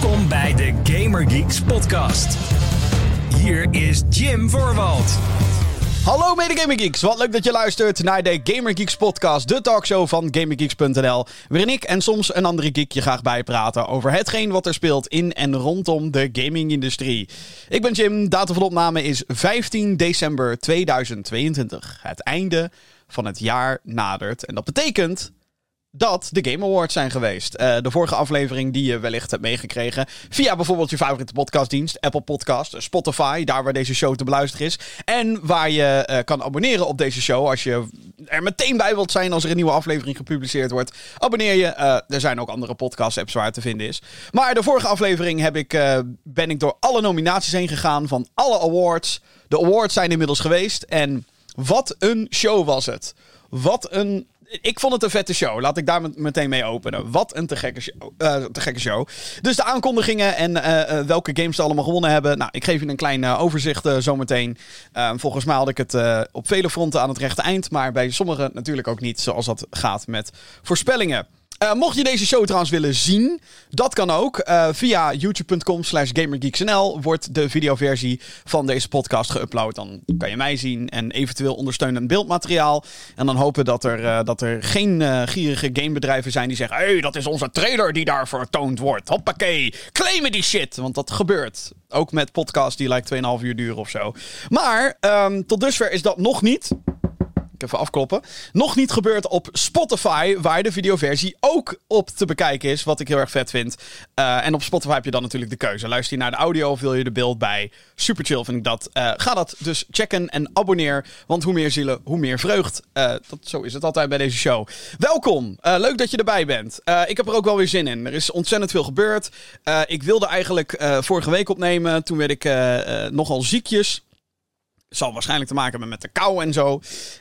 Welkom bij de Gamer Geeks podcast. Hier is Jim Voorwald. Hallo mede Gamer Geeks, wat leuk dat je luistert naar de Gamer Geeks podcast, de talkshow van GamerGeeks.nl, waarin ik en soms een andere geek je graag bijpraten over hetgeen wat er speelt in en rondom de gaming-industrie. Ik ben Jim, datum van opname is 15 december 2022. Het einde van het jaar nadert en dat betekent dat de Game Awards zijn geweest. Uh, de vorige aflevering die je wellicht hebt meegekregen via bijvoorbeeld je favoriete podcastdienst, Apple Podcast, Spotify, daar waar deze show te beluisteren is. En waar je uh, kan abonneren op deze show als je er meteen bij wilt zijn als er een nieuwe aflevering gepubliceerd wordt. Abonneer je. Uh, er zijn ook andere podcast-apps waar het te vinden is. Maar de vorige aflevering heb ik, ben ik door alle nominaties heen gegaan van alle awards. De awards zijn inmiddels geweest en wat een show was het. Wat een ik vond het een vette show. Laat ik daar meteen mee openen. Wat een te gekke show. Uh, te gekke show. Dus de aankondigingen en uh, welke games ze allemaal gewonnen hebben. Nou, ik geef je een klein overzicht zometeen. Ehm, volgens mij had ik het op vele fronten aan het rechte eind. Maar bij sommigen natuurlijk ook niet. Zoals dat gaat met voorspellingen. Uh, mocht je deze show trouwens willen zien, dat kan ook. Uh, via youtube.com slash gamergeeksnl wordt de videoversie van deze podcast geüpload. Dan kan je mij zien en eventueel ondersteunend beeldmateriaal. En dan hopen dat er, uh, dat er geen gierige gamebedrijven zijn die zeggen... Hé, hey, dat is onze trailer die daar vertoond wordt. Hoppakee, claimen die shit. Want dat gebeurt. Ook met podcasts die lijkt 2,5 uur duren of zo. Maar um, tot dusver is dat nog niet even afkloppen. Nog niet gebeurd op Spotify, waar de videoversie ook op te bekijken is. Wat ik heel erg vet vind. Uh, en op Spotify heb je dan natuurlijk de keuze. Luister je naar de audio of wil je de beeld bij? Super chill vind ik dat. Uh, ga dat dus checken en abonneer. Want hoe meer zielen, hoe meer vreugd. Uh, dat, zo is het altijd bij deze show. Welkom. leuk dat je erbij bent. ik heb er ook wel weer zin in. Er is ontzettend veel gebeurd. ik wilde eigenlijk vorige week opnemen. Toen werd ik nogal ziekjes zal waarschijnlijk te maken hebben met de kou en zo.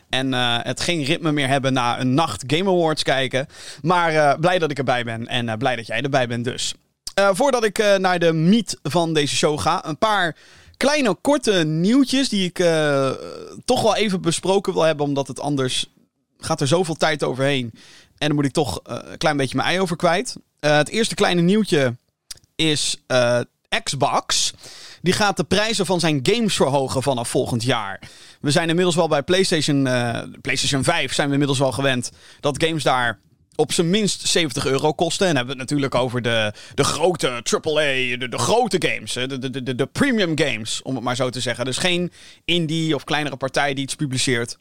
En uh, het geen ritme meer hebben na een nacht Game Awards kijken. Maar uh, blij dat ik erbij ben en uh, blij dat jij erbij bent dus. voordat ik naar de meet van deze show ga, een paar kleine korte nieuwtjes die ik toch wel even besproken wil hebben. Omdat het anders gaat er zoveel tijd overheen. En dan moet ik toch een klein beetje mijn ei over kwijt. het eerste kleine nieuwtje is Xbox. Die gaat de prijzen van zijn games verhogen vanaf volgend jaar. We zijn inmiddels wel bij PlayStation, uh, PlayStation 5 zijn we inmiddels wel gewend dat games daar op zijn minst 70 euro kosten. En hebben we het natuurlijk over de, de grote AAA, de, de grote games. De, de, de, de premium games, om het maar zo te zeggen. Dus geen indie of kleinere partij die iets publiceert.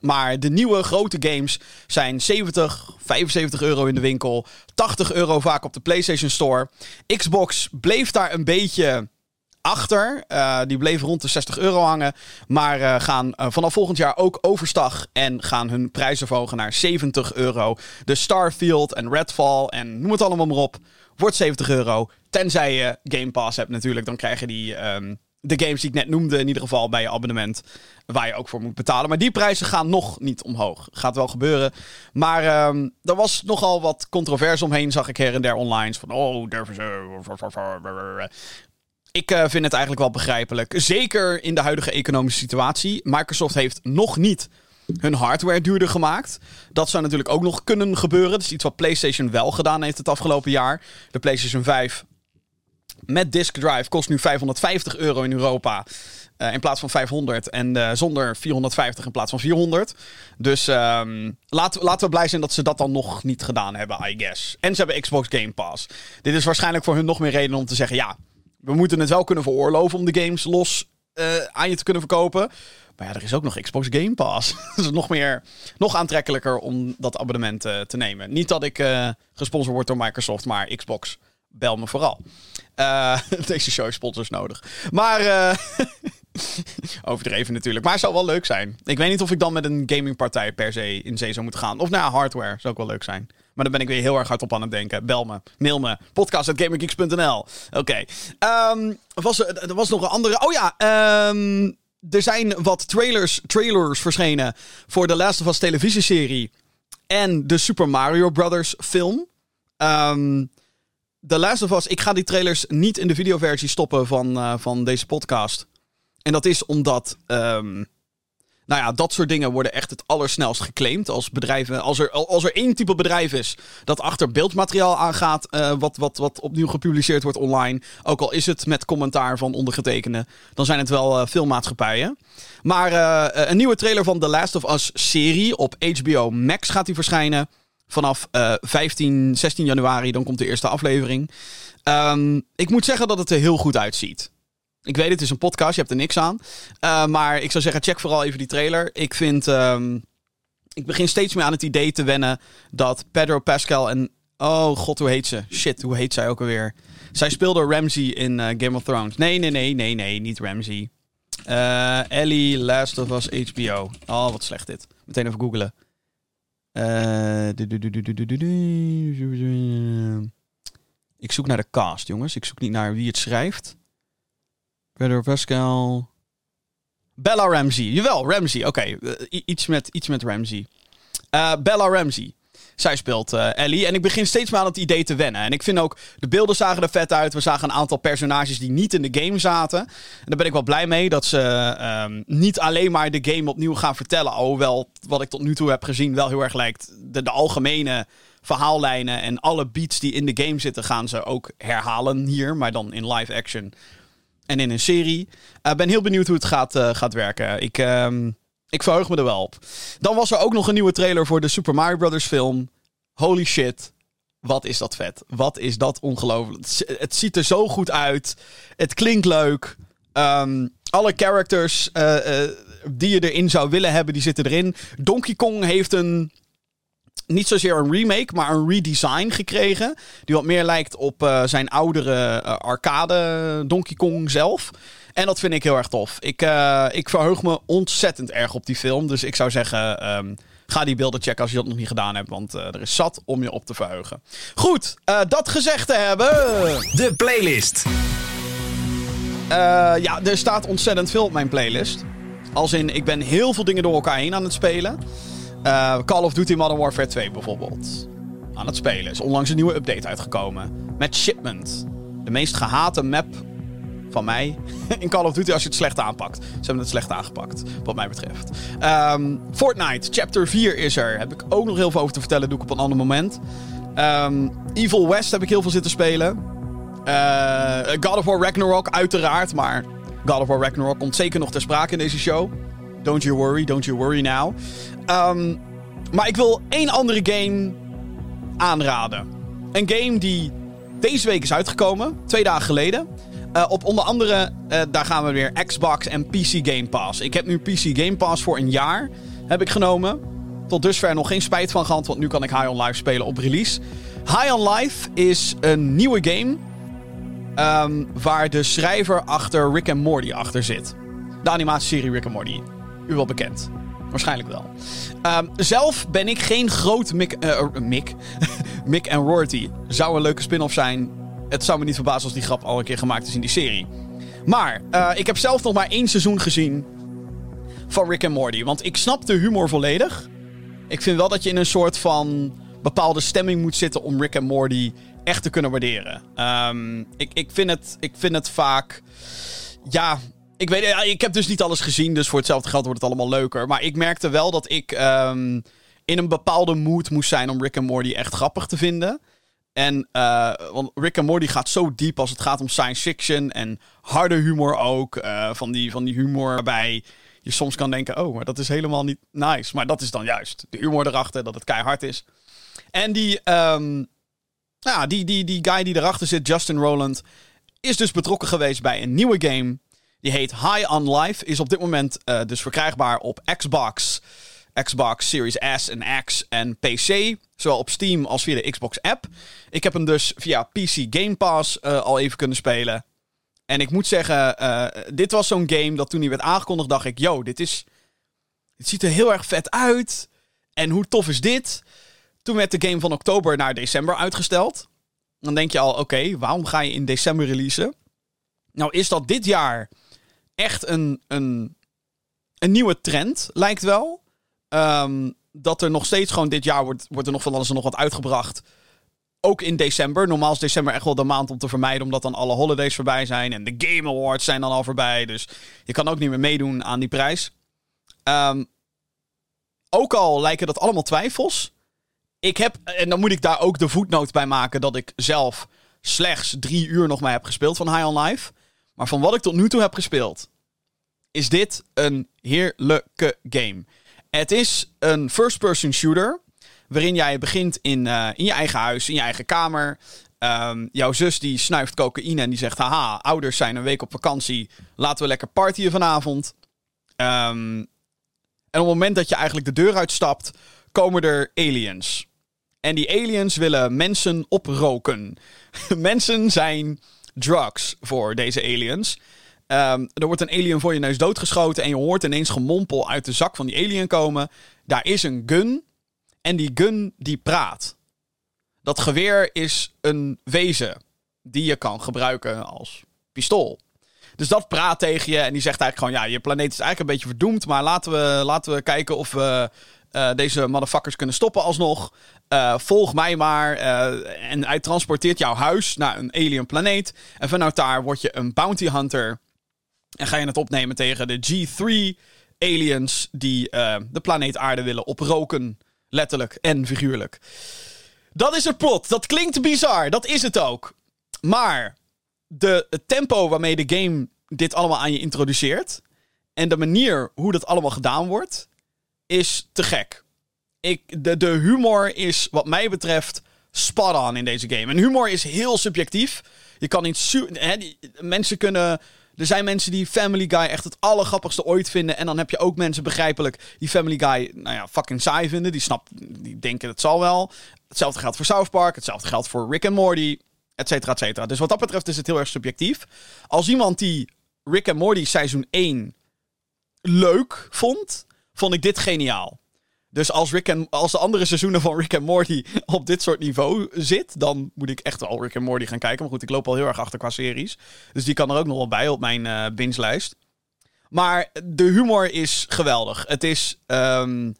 Maar de nieuwe grote games zijn 70, 75 euro in de winkel. 80 euro vaak op de PlayStation Store. Xbox bleef daar een beetje achter. Uh, die bleven rond de 60 euro hangen. Maar uh, gaan uh, vanaf volgend jaar ook overstag. En gaan hun prijzen verhogen naar 70 euro. De Starfield en Redfall en noem het allemaal maar op. Wordt 70 euro. Tenzij je Game Pass hebt natuurlijk. Dan krijg je die, um, de games die ik net noemde. In ieder geval bij je abonnement. Waar je ook voor moet betalen. Maar die prijzen gaan nog niet omhoog. Gaat wel gebeuren. Maar um, er was nogal wat controverse omheen. Zag ik her en der online. Van oh, durven ze ik uh, vind het eigenlijk wel begrijpelijk. Zeker in de huidige economische situatie. Microsoft heeft nog niet hun hardware duurder gemaakt. Dat zou natuurlijk ook nog kunnen gebeuren. Dat is iets wat PlayStation wel gedaan heeft het afgelopen jaar. De PlayStation 5 met disk drive kost nu 550 euro in Europa. Uh, in plaats van 500. En uh, zonder 450 in plaats van 400. Dus um, laten, laten we blij zijn dat ze dat dan nog niet gedaan hebben, I guess. En ze hebben Xbox Game Pass. Dit is waarschijnlijk voor hun nog meer reden om te zeggen: ja, we moeten het wel kunnen veroorloven om de games los uh, aan je te kunnen verkopen. Maar ja, er is ook nog Xbox Game Pass. dus nog meer, nog aantrekkelijker om dat abonnement uh, te nemen. Niet dat ik uh, gesponsord word door Microsoft, maar Xbox, bel me vooral. deze show is sponsors nodig. Maar Overdreven natuurlijk. Maar het zou wel leuk zijn. Ik weet niet of ik dan met een gamingpartij per se in zee zou moeten gaan. Of nou hardware zou ook wel leuk zijn. Maar dan ben ik weer heel erg hard op aan het denken. Bel me, mail me. Podcast.gaminggeeks.nl Oké. Okay. Ehm, was, er was nog een andere... Oh ja, um, er zijn wat trailers, trailers verschenen voor de Last of Us televisieserie. En de Super Mario Brothers film. Um, The Last of Us, ik ga die trailers niet in de videoversie stoppen van, uh, van deze podcast. En dat is omdat Nou ja, dat soort dingen worden echt het allersnelst geclaimd. Als, bedrijven, als, er, als er één type bedrijf is dat achter beeldmateriaal aangaat. Uh, wat, wat, wat opnieuw gepubliceerd wordt online. Ook al is het met commentaar van ondergetekende. Dan zijn het wel uh, veel maatschappijen. Maar uh, een nieuwe trailer van The Last of Us serie op HBO Max gaat die verschijnen. Vanaf 15, 16 januari. Dan komt de eerste aflevering. Um, ik moet zeggen dat het er heel goed uitziet. Ik weet, het is een podcast, je hebt er niks aan. Uh, maar ik zou zeggen, check vooral even die trailer. Ik vind. Um, ik begin steeds meer aan het idee te wennen dat Pedro Pascal en. Oh god, hoe heet ze? Shit, hoe heet zij ook alweer? Zij speelde Ramsey in uh, Game of Thrones. Nee, nee, nee, nee, nee, niet Ramsey. Uh, Ellie, Last of Us, HBO. Oh, wat slecht dit. Meteen even googlen. ik zoek naar de cast, jongens. Ik zoek niet naar wie het schrijft. Pedro Pascal. Bella Ramsey. Jawel, Ramsey. Oké, eh, iets, met, iets met Ramsey. Uh, Bella Ramsey. Zij speelt uh, Ellie. En ik begin steeds meer aan het idee te wennen. En ik vind ook, de beelden zagen er vet uit. We zagen een aantal personages die niet in de game zaten. En daar ben ik wel blij mee. Dat ze um, niet alleen maar de game opnieuw gaan vertellen. Alhoewel, wat ik tot nu toe heb gezien, wel heel erg lijkt. De algemene verhaallijnen en alle beats die in de game zitten, gaan ze ook herhalen hier. Maar dan in live action en in een serie. Ik uh, ben heel benieuwd hoe het gaat, uh, gaat werken. Ik, uh, ik verheug me er wel op. Dan was er ook nog een nieuwe trailer voor de Super Mario Brothers film. Holy shit. Wat is dat vet. Wat is dat ongelooflijk. Het ziet er zo goed uit. Het klinkt leuk. Um, alle characters uh, die je erin zou willen hebben, die zitten erin. Donkey Kong heeft een niet zozeer een remake, maar een redesign gekregen. Die wat meer lijkt op uh, zijn oudere uh, arcade Donkey Kong zelf. En dat vind ik heel erg tof. Ik, uh, ik verheug me ontzettend erg op die film. Dus ik zou zeggen, um, ga die beelden checken als je dat nog niet gedaan hebt. Want er is zat om je op te verheugen. Goed, dat gezegd te hebben... De playlist. ja, er staat ontzettend veel op mijn playlist. Als in, ik ben heel veel dingen door elkaar heen aan het spelen. Uh, Call of Duty Modern Warfare 2 bijvoorbeeld. Aan het spelen. Is onlangs een nieuwe update uitgekomen. Met Shipment. De meest gehate map van mij in Call of Duty als je het slecht aanpakt. Ze hebben het slecht aangepakt, wat mij betreft. Um, Fortnite, Chapter 4 is er. Heb ik ook nog heel veel over te vertellen, doe ik op een ander moment. Um, Evil West heb ik heel veel zitten spelen. Uh, God of War Ragnarok, uiteraard. Maar God of War Ragnarok komt zeker nog ter sprake in deze show. Don't you worry, don't you worry now. Um, maar ik wil één andere game aanraden. Een game die deze week is uitgekomen, twee dagen geleden. Uh, op onder andere, uh, daar gaan we weer, Xbox en PC Game Pass. Ik heb nu PC Game Pass voor een jaar, heb ik genomen. Tot dusver nog geen spijt van gehad, want nu kan ik High on Life spelen op release. High on Life is een nieuwe game um, waar de schrijver achter Rick and Morty achter zit. De animatieserie Rick and Morty. U wel bekend. Waarschijnlijk wel. Um, zelf ben ik geen groot Mick... Uh, Mick? En Rorty. Zou een leuke spin-off zijn. Het zou me niet verbazen als die grap al een keer gemaakt is in die serie. Maar uh, ik heb zelf nog maar één seizoen gezien van Rick en Morty. Want ik snap de humor volledig. Ik vind wel dat je in een soort van bepaalde stemming moet zitten om Rick en Morty echt te kunnen waarderen. Um, ik, ik, vind het, ik vind het vaak... Ja, ik weet, ik heb dus niet alles gezien, dus voor hetzelfde geld wordt het allemaal leuker. Maar ik merkte wel dat ik um, in een bepaalde mood moest zijn om Rick en Morty echt grappig te vinden. En uh, want Rick en Morty gaat zo diep als het gaat om science fiction en harde humor ook. Uh, van, die, van die humor waarbij je soms kan denken, oh, maar dat is helemaal niet nice. Maar dat is dan juist de humor erachter, dat het keihard is. En die, um, die, die, die guy die erachter zit, Justin Roland, is dus betrokken geweest bij een nieuwe game die heet High on Life. Is op dit moment uh, dus verkrijgbaar op Xbox, Xbox Series S en X en PC. Zowel op Steam als via de Xbox app. Ik heb hem dus via PC Game Pass uh, al even kunnen spelen. En ik moet zeggen, uh, dit was zo'n game dat toen hij werd aangekondigd, dacht ik: yo, dit is. Het ziet er heel erg vet uit. En hoe tof is dit? Toen werd de game van oktober naar december uitgesteld. Dan denk je al: oké, waarom ga je in december releasen? Nou, is dat dit jaar echt een, een, een nieuwe trend, lijkt wel. Um, dat er nog steeds gewoon dit jaar wordt, wordt er nog van alles en nog wat uitgebracht. Ook in december. Normaal is december echt wel de maand om te vermijden, omdat dan alle holidays voorbij zijn. En de Game Awards zijn dan al voorbij. Dus je kan ook niet meer meedoen aan die prijs. Ehm, ook al lijken dat allemaal twijfels. Ik heb, en dan moet ik daar ook de voetnoot bij maken dat ik zelf slechts drie uur nog maar heb gespeeld van High on Life. Maar van wat ik tot nu toe heb gespeeld, is dit een heerlijke game. Het is een first-person shooter. Waarin jij begint in, eh, in je eigen huis, in je eigen kamer. Ehm, jouw zus die snuift cocaïne en die zegt: Haha, ouders zijn een week op vakantie. Laten we lekker partyen vanavond. Ehm, en op het moment dat je eigenlijk de deur uitstapt, komen er aliens. En die aliens willen mensen oproken. mensen zijn drugs voor deze aliens. Ehm, er wordt een alien voor je neus doodgeschoten en je hoort ineens gemompel uit de zak van die alien komen. Daar is een gun en die gun die praat. Dat geweer is een wezen die je kan gebruiken als pistool. Dus dat praat tegen je en die zegt eigenlijk gewoon: ja, je planeet is eigenlijk een beetje verdoemd, maar laten we, laten we kijken of we uh, deze motherfuckers kunnen stoppen alsnog. Uh, volg mij maar. Uh, en hij transporteert jouw huis naar een alien planeet. En vanuit daar word je een bounty hunter. En ga je het opnemen tegen de G3 aliens die de planeet Aarde willen oproken. Letterlijk en figuurlijk. Dat is het plot. Dat klinkt bizar. Dat is het ook. Maar de, het tempo waarmee de game dit allemaal aan je introduceert. En de manier hoe dat allemaal gedaan wordt. Is te gek. Ik, de, de humor is wat mij betreft spot on in deze game. En humor is heel subjectief. Je kan niet. Hè, mensen kunnen er zijn mensen die Family Guy echt het allergrappigste ooit vinden. En dan heb je ook mensen, begrijpelijk, die Family Guy, nou ja, fucking saai vinden. Die, snap, die denken het zal wel. Hetzelfde geldt voor South Park. Hetzelfde geldt voor Rick and Morty. Et cetera. Dus wat dat betreft is het heel erg subjectief. Als iemand die Rick and Morty seizoen 1 leuk vond, vond ik dit geniaal. Dus als, Rick en, als de andere seizoenen van Rick en Morty op dit soort niveau zit, dan moet ik echt wel Rick en Morty gaan kijken. Maar goed, ik loop al heel erg achter qua series. Dus die kan er ook nog wel bij op mijn uh, binge-lijst. Maar de humor is geweldig. Het is um,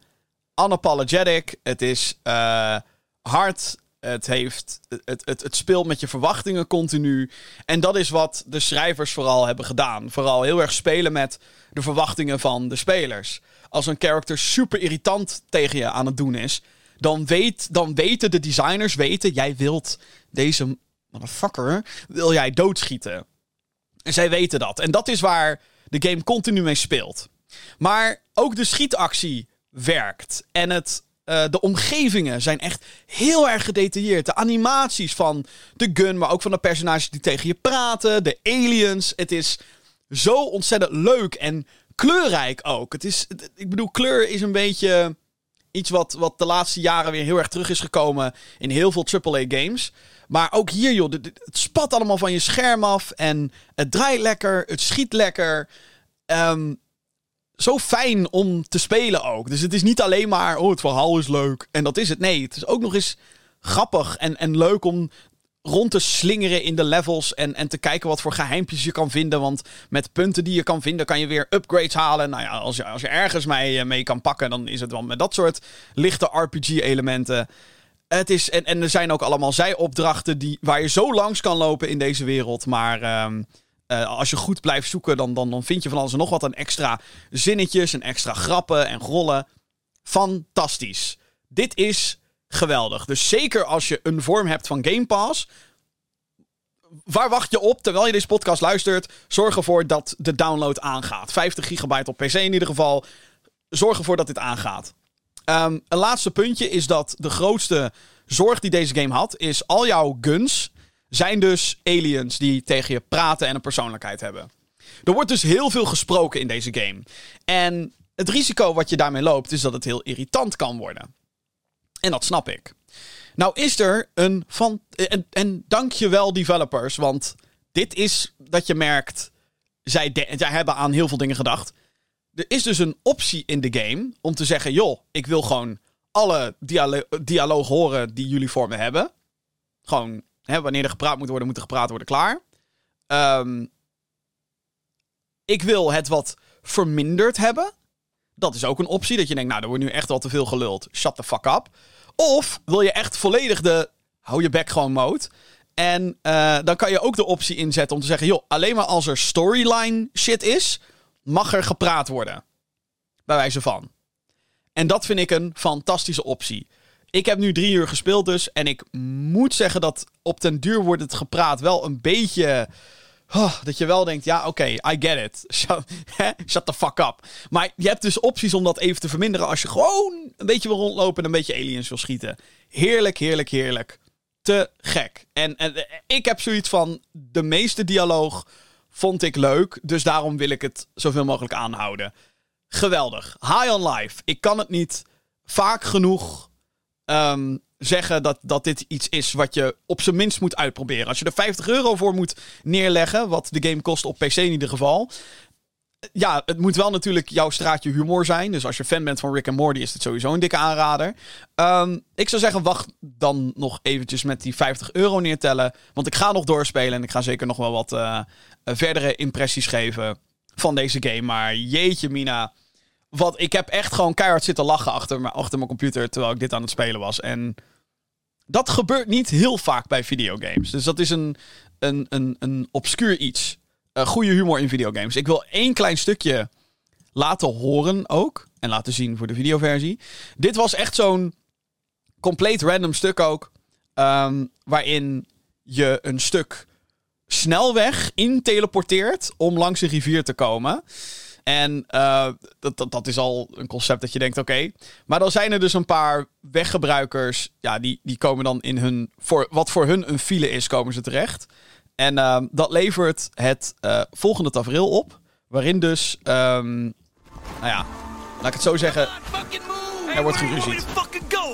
unapologetic. Het is uh, hard. Het, heeft, het, het, het speelt met je verwachtingen continu. En dat is wat de schrijvers vooral hebben gedaan. Vooral heel erg spelen met de verwachtingen van de spelers als een character super irritant tegen je aan het doen is, dan, weet, dan weten de designers, weten, jij wilt deze motherfucker, wil jij doodschieten. En zij weten dat. En dat is waar de game continu mee speelt. Maar ook de schietactie werkt. En het, uh, de omgevingen zijn echt heel erg gedetailleerd. De animaties van de gun, maar ook van de personages die tegen je praten. De aliens. Het is zo ontzettend leuk en kleurrijk ook. Het is, ik bedoel, kleur is een beetje iets wat, wat de laatste jaren weer heel erg terug is gekomen in heel veel AAA-games. Maar ook hier, joh, het spat allemaal van je scherm af. En het draait lekker, het schiet lekker. Um, zo fijn om te spelen ook. Dus het is niet alleen maar, oh, het verhaal is leuk. En dat is het. Nee, het is ook nog eens grappig en, en leuk om rond te slingeren in de levels. En, en te kijken wat voor geheimpjes je kan vinden. Want met punten die je kan vinden, kan je weer upgrades halen. Nou ja, als je, als je ergens mee, eh, mee kan pakken, dan is het wel met dat soort lichte RPG-elementen. Het is, en, en er zijn ook allemaal zijopdrachten die, waar je zo langs kan lopen in deze wereld. Maar uh, uh, als je goed blijft zoeken, dan, dan, dan vind je van alles en nog wat. Een extra zinnetjes, een extra grappen en rollen. Fantastisch. Dit is geweldig. Dus zeker als je een vorm hebt van Game Pass. Waar wacht je op terwijl je deze podcast luistert? Zorg ervoor dat de download aangaat. 50 gigabyte op PC in ieder geval. Zorg ervoor dat dit aangaat. Um, een laatste puntje is dat de grootste zorg die deze game had, is al jouw guns zijn dus aliens die tegen je praten en een persoonlijkheid hebben. Er wordt dus heel veel gesproken in deze game. En het risico wat je daarmee loopt, is dat het heel irritant kan worden. En dat snap ik. Nou is er een van. En, en dankjewel, developers. Want dit is dat je merkt. Zij, zij hebben aan heel veel dingen gedacht. Er is dus een optie in de game om te zeggen: joh, ik wil gewoon alle dialo dialoog horen die jullie voor me hebben. Gewoon, hè, wanneer er gepraat moet worden, moet er gepraat worden, klaar. Um, ik wil het wat verminderd hebben. Dat is ook een optie. Dat je denkt, nou, er wordt nu echt wel te veel geluld. Shut the fuck up. Of wil je echt volledig de hou je bek gewoon mode. En uh, dan kan je ook de optie inzetten om te zeggen: joh, alleen maar als er storyline shit is, mag er gepraat worden. bij wijze van. En dat vind ik een fantastische optie. Ik heb nu drie uur gespeeld dus. En ik moet zeggen dat op den duur wordt het gepraat wel een beetje... Oh, dat je wel denkt, ja, oké, I get it. Shut, shut, the fuck up. Maar je hebt dus opties om dat even te verminderen als je gewoon een beetje wil rondlopen en een beetje aliens wil schieten. Heerlijk, heerlijk, heerlijk. Te gek. En, en ik heb zoiets van, de meeste dialoog vond ik leuk. Dus daarom wil ik het zoveel mogelijk aanhouden. Geweldig. High on life. Ik kan het niet vaak genoeg um, zeggen dat, dat dit iets is wat je op zijn minst moet uitproberen. Als je er 50 euro voor moet neerleggen, wat de game kost op PC in ieder geval. Ja, het moet wel natuurlijk jouw straatje humor zijn. Dus als je fan bent van Rick en Morty, is het sowieso een dikke aanrader. Um, ik zou zeggen, wacht dan nog eventjes met die 50 euro neertellen. Want ik ga nog doorspelen en ik ga zeker nog wel wat uh, verdere impressies geven van deze game. Maar jeetje, Mina. Wat, ik heb echt gewoon keihard zitten lachen achter, me, achter mijn computer terwijl ik dit aan het spelen was. En dat gebeurt niet heel vaak bij videogames. Dus dat is een, een, een, een obscuur iets. Uh, goede humor in videogames. Ik wil één klein stukje laten horen ook. En laten zien voor de videoversie. Dit was echt zo'n compleet random stuk ook. Um, waarin je een stuk snelweg in teleporteert om langs een rivier te komen. En uh, dat, dat, dat is al een concept dat je denkt, oké. Maar dan zijn er dus een paar weggebruikers. Ja, die, die komen dan in hun. Voor, wat voor hun een file is, komen ze terecht. En uh, dat levert het uh, volgende tafereel op. Waarin dus. Um, nou ja, laat ik het zo zeggen. Er wordt geruzied.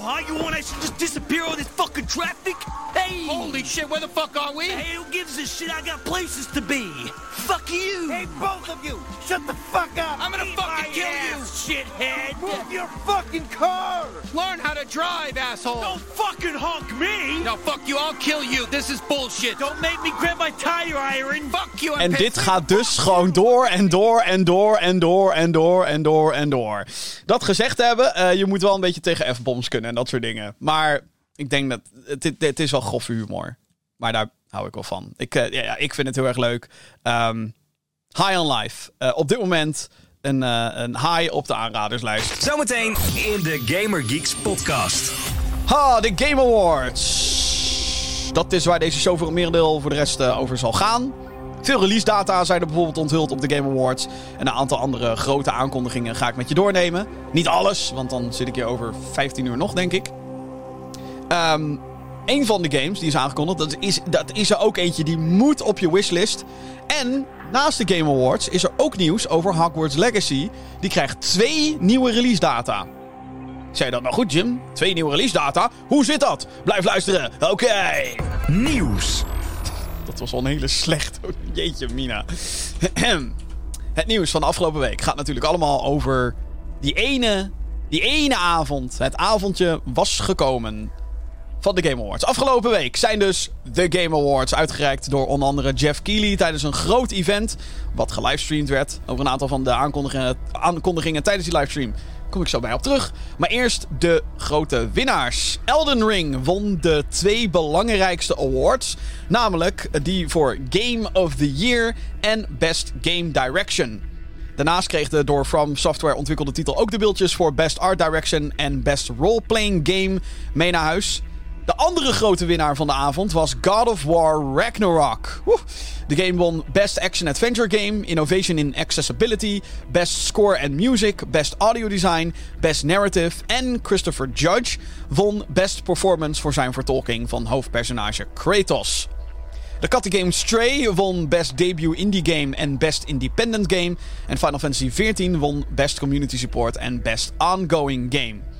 huh? You want us to just disappear all this fucking traffic? Hey! Holy shit, where the fuck are we? Hey, who gives a shit? I got places to be. Fuck you! Hey, both of you! Shut the fuck up! I'm gonna Eat fucking kill ass, you, shithead! Move your fucking car! Learn how to drive, asshole! Don't fucking honk me! No, fuck you, I'll kill you. This is bullshit. Don't make me grab my tire iron. Fuck you, En dit gaat dus gewoon door en door en door en door en door en door en door. Dat gezegd hebben, uh, je moet wel een beetje tegen F-bombs kunnen en dat soort dingen. Maar ik denk dat het, het is wel grove humor. Maar daar hou ik wel van. Ik, uh, ja, ik vind het heel erg leuk. Um, high on Life. Uh, op dit moment een, uh, een high op de aanraderslijst. Zometeen in de Gamer Geeks podcast. Ha, de Game Awards. Dat is waar deze show voor een merendeel voor de rest over zal gaan. Veel release data zijn er bijvoorbeeld onthuld op de Game Awards. En een aantal andere grote aankondigingen ga ik met je doornemen. Niet alles, want dan zit ik hier over 15 uur nog, denk ik. Um, een van de games die is aangekondigd, dat is, dat is er ook eentje die moet op je wishlist. En naast de Game Awards is er ook nieuws over Hogwarts Legacy. Die krijgt twee nieuwe release data. Zei dat nou goed, Jim? Twee nieuwe release data? Hoe zit dat? Blijf luisteren. Oké. Nieuws. Dat was al een hele slecht. Jeetje, Mina. Het nieuws van de afgelopen week gaat natuurlijk allemaal over die ene, die ene avond. Het avondje was gekomen van de Game Awards. Afgelopen week zijn dus de Game Awards uitgereikt door onder andere Jeff Keighley tijdens een groot event. Wat gelivestreamd werd. Over een aantal van de aankondigingen, aankondigingen tijdens die livestream kom ik zo bij op terug. Maar eerst de grote winnaars. Elden Ring won de twee belangrijkste awards. Namelijk die voor Game of the Year en Best Game Direction. Daarnaast kreeg de door From Software ontwikkelde titel ook de beeldjes voor Best Art Direction en Best Role-Playing Game mee naar huis. De andere grote winnaar van de avond was God of War Ragnarok. De game won Best Action Adventure Game, Innovation in Accessibility, Best Score and Music, Best Audio Design, Best Narrative en Christopher Judge won Best Performance voor zijn vertolking van hoofdpersonage Kratos. De kattengame Stray won Best Debut Indie Game en Best Independent Game. En Final Fantasy XIV won Best Community Support en Best Ongoing Game.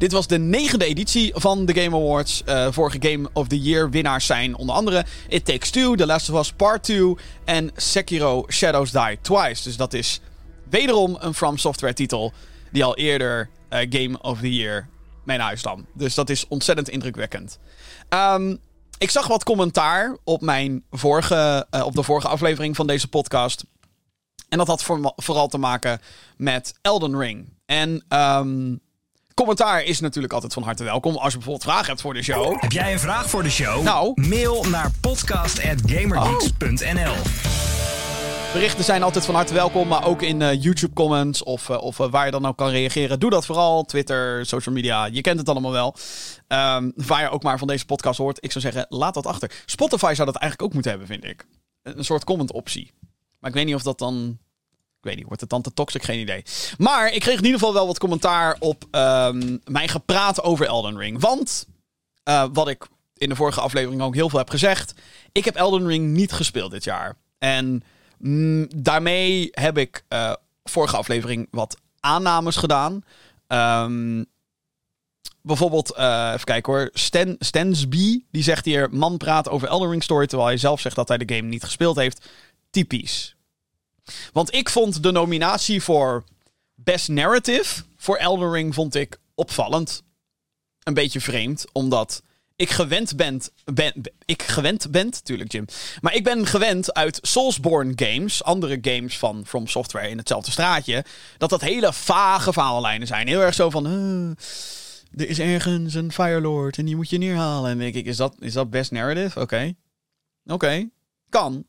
Dit was de negende editie van de Game Awards. Uh, vorige Game of the Year winnaars zijn onder andere It Takes Two, The Last of Us Part 2 en Sekiro Shadows Die Twice. Dus dat is wederom een From Software titel die al eerder uh, Game of the Year mee huis nam. Dus dat is ontzettend indrukwekkend. Um, ik zag wat commentaar op, mijn vorige, uh, op de vorige aflevering van deze podcast. En dat had voor, vooral te maken met Elden Ring. En um, Commentaar is natuurlijk altijd van harte welkom. Als je bijvoorbeeld vragen hebt voor de show. Heb jij een vraag voor de show? Nou. Mail naar podcast.gamergeeks.nl Berichten zijn altijd van harte welkom, maar ook in uh, YouTube comments of, uh, of uh, waar je dan ook kan reageren. Doe dat vooral. Twitter, social media, je kent het allemaal wel. Um, waar je ook maar van deze podcast hoort. Ik zou zeggen, laat dat achter. Spotify zou dat eigenlijk ook moeten hebben, vind ik. Een soort comment optie. Maar ik weet niet of dat dan... Ik weet niet, wordt het dan te toxic? Geen idee. Maar ik kreeg in ieder geval wel wat commentaar op um, mijn gepraat over Elden Ring. Want, wat ik in de vorige aflevering ook heel veel heb gezegd... Ik heb Elden Ring niet gespeeld dit jaar. En... Mm, daarmee heb ik uh, vorige aflevering wat aannames gedaan. Um, bijvoorbeeld, uh, even kijken hoor. Stan, Stansby, die zegt hier... Man praat over Elden Ring Story... terwijl hij zelf zegt dat hij de game niet gespeeld heeft. Typisch. Want ik vond de nominatie voor Best Narrative... voor Elden Ring vond ik opvallend. Een beetje vreemd, omdat ik gewend ben, ik gewend ben, tuurlijk Jim. Maar ik ben gewend uit Soulsborne games, andere games van From Software in hetzelfde straatje, dat dat hele vage verhaallijnen zijn. Heel erg zo van, er is ergens een Firelord en die moet je neerhalen. En denk ik, is dat, is dat best narrative? Oké. Oké. Kan.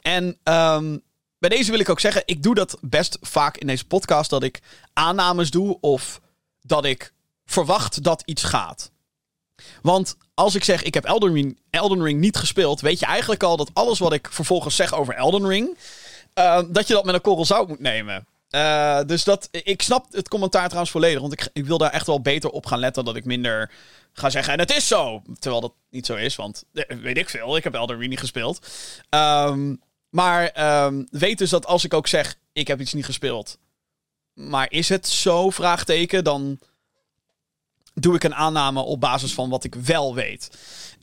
En um, bij deze wil ik ook zeggen, ik doe dat best vaak in deze podcast, dat ik aannames doe of dat ik verwacht dat iets gaat. Want als ik zeg ik heb Elden Ring, Elden Ring niet gespeeld, weet je eigenlijk al dat alles wat ik vervolgens zeg over Elden Ring, uh, dat je dat met een korrel zout moet nemen. Uh, dus dat, ik snap het commentaar trouwens volledig, want ik, ik wil daar echt wel beter op gaan letten, dat ik minder ga zeggen en het is zo. Terwijl dat niet zo is, want eh, weet ik veel, ik heb Elden Ring niet gespeeld. Um, maar um, weet dus dat als ik ook zeg ik heb iets niet gespeeld, maar is het zo, vraagteken, dan doe ik een aanname op basis van wat ik wel weet.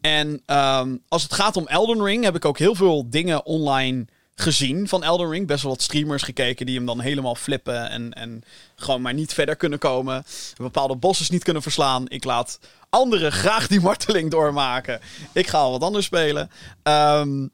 En um, als het gaat om Elden Ring, heb ik ook heel veel dingen online gezien van Elden Ring. Best wel wat streamers gekeken die hem dan helemaal flippen en, en gewoon maar niet verder kunnen komen. Bepaalde bosses niet kunnen verslaan. Ik laat anderen graag die marteling doormaken. Ik ga al wat anders spelen. Um,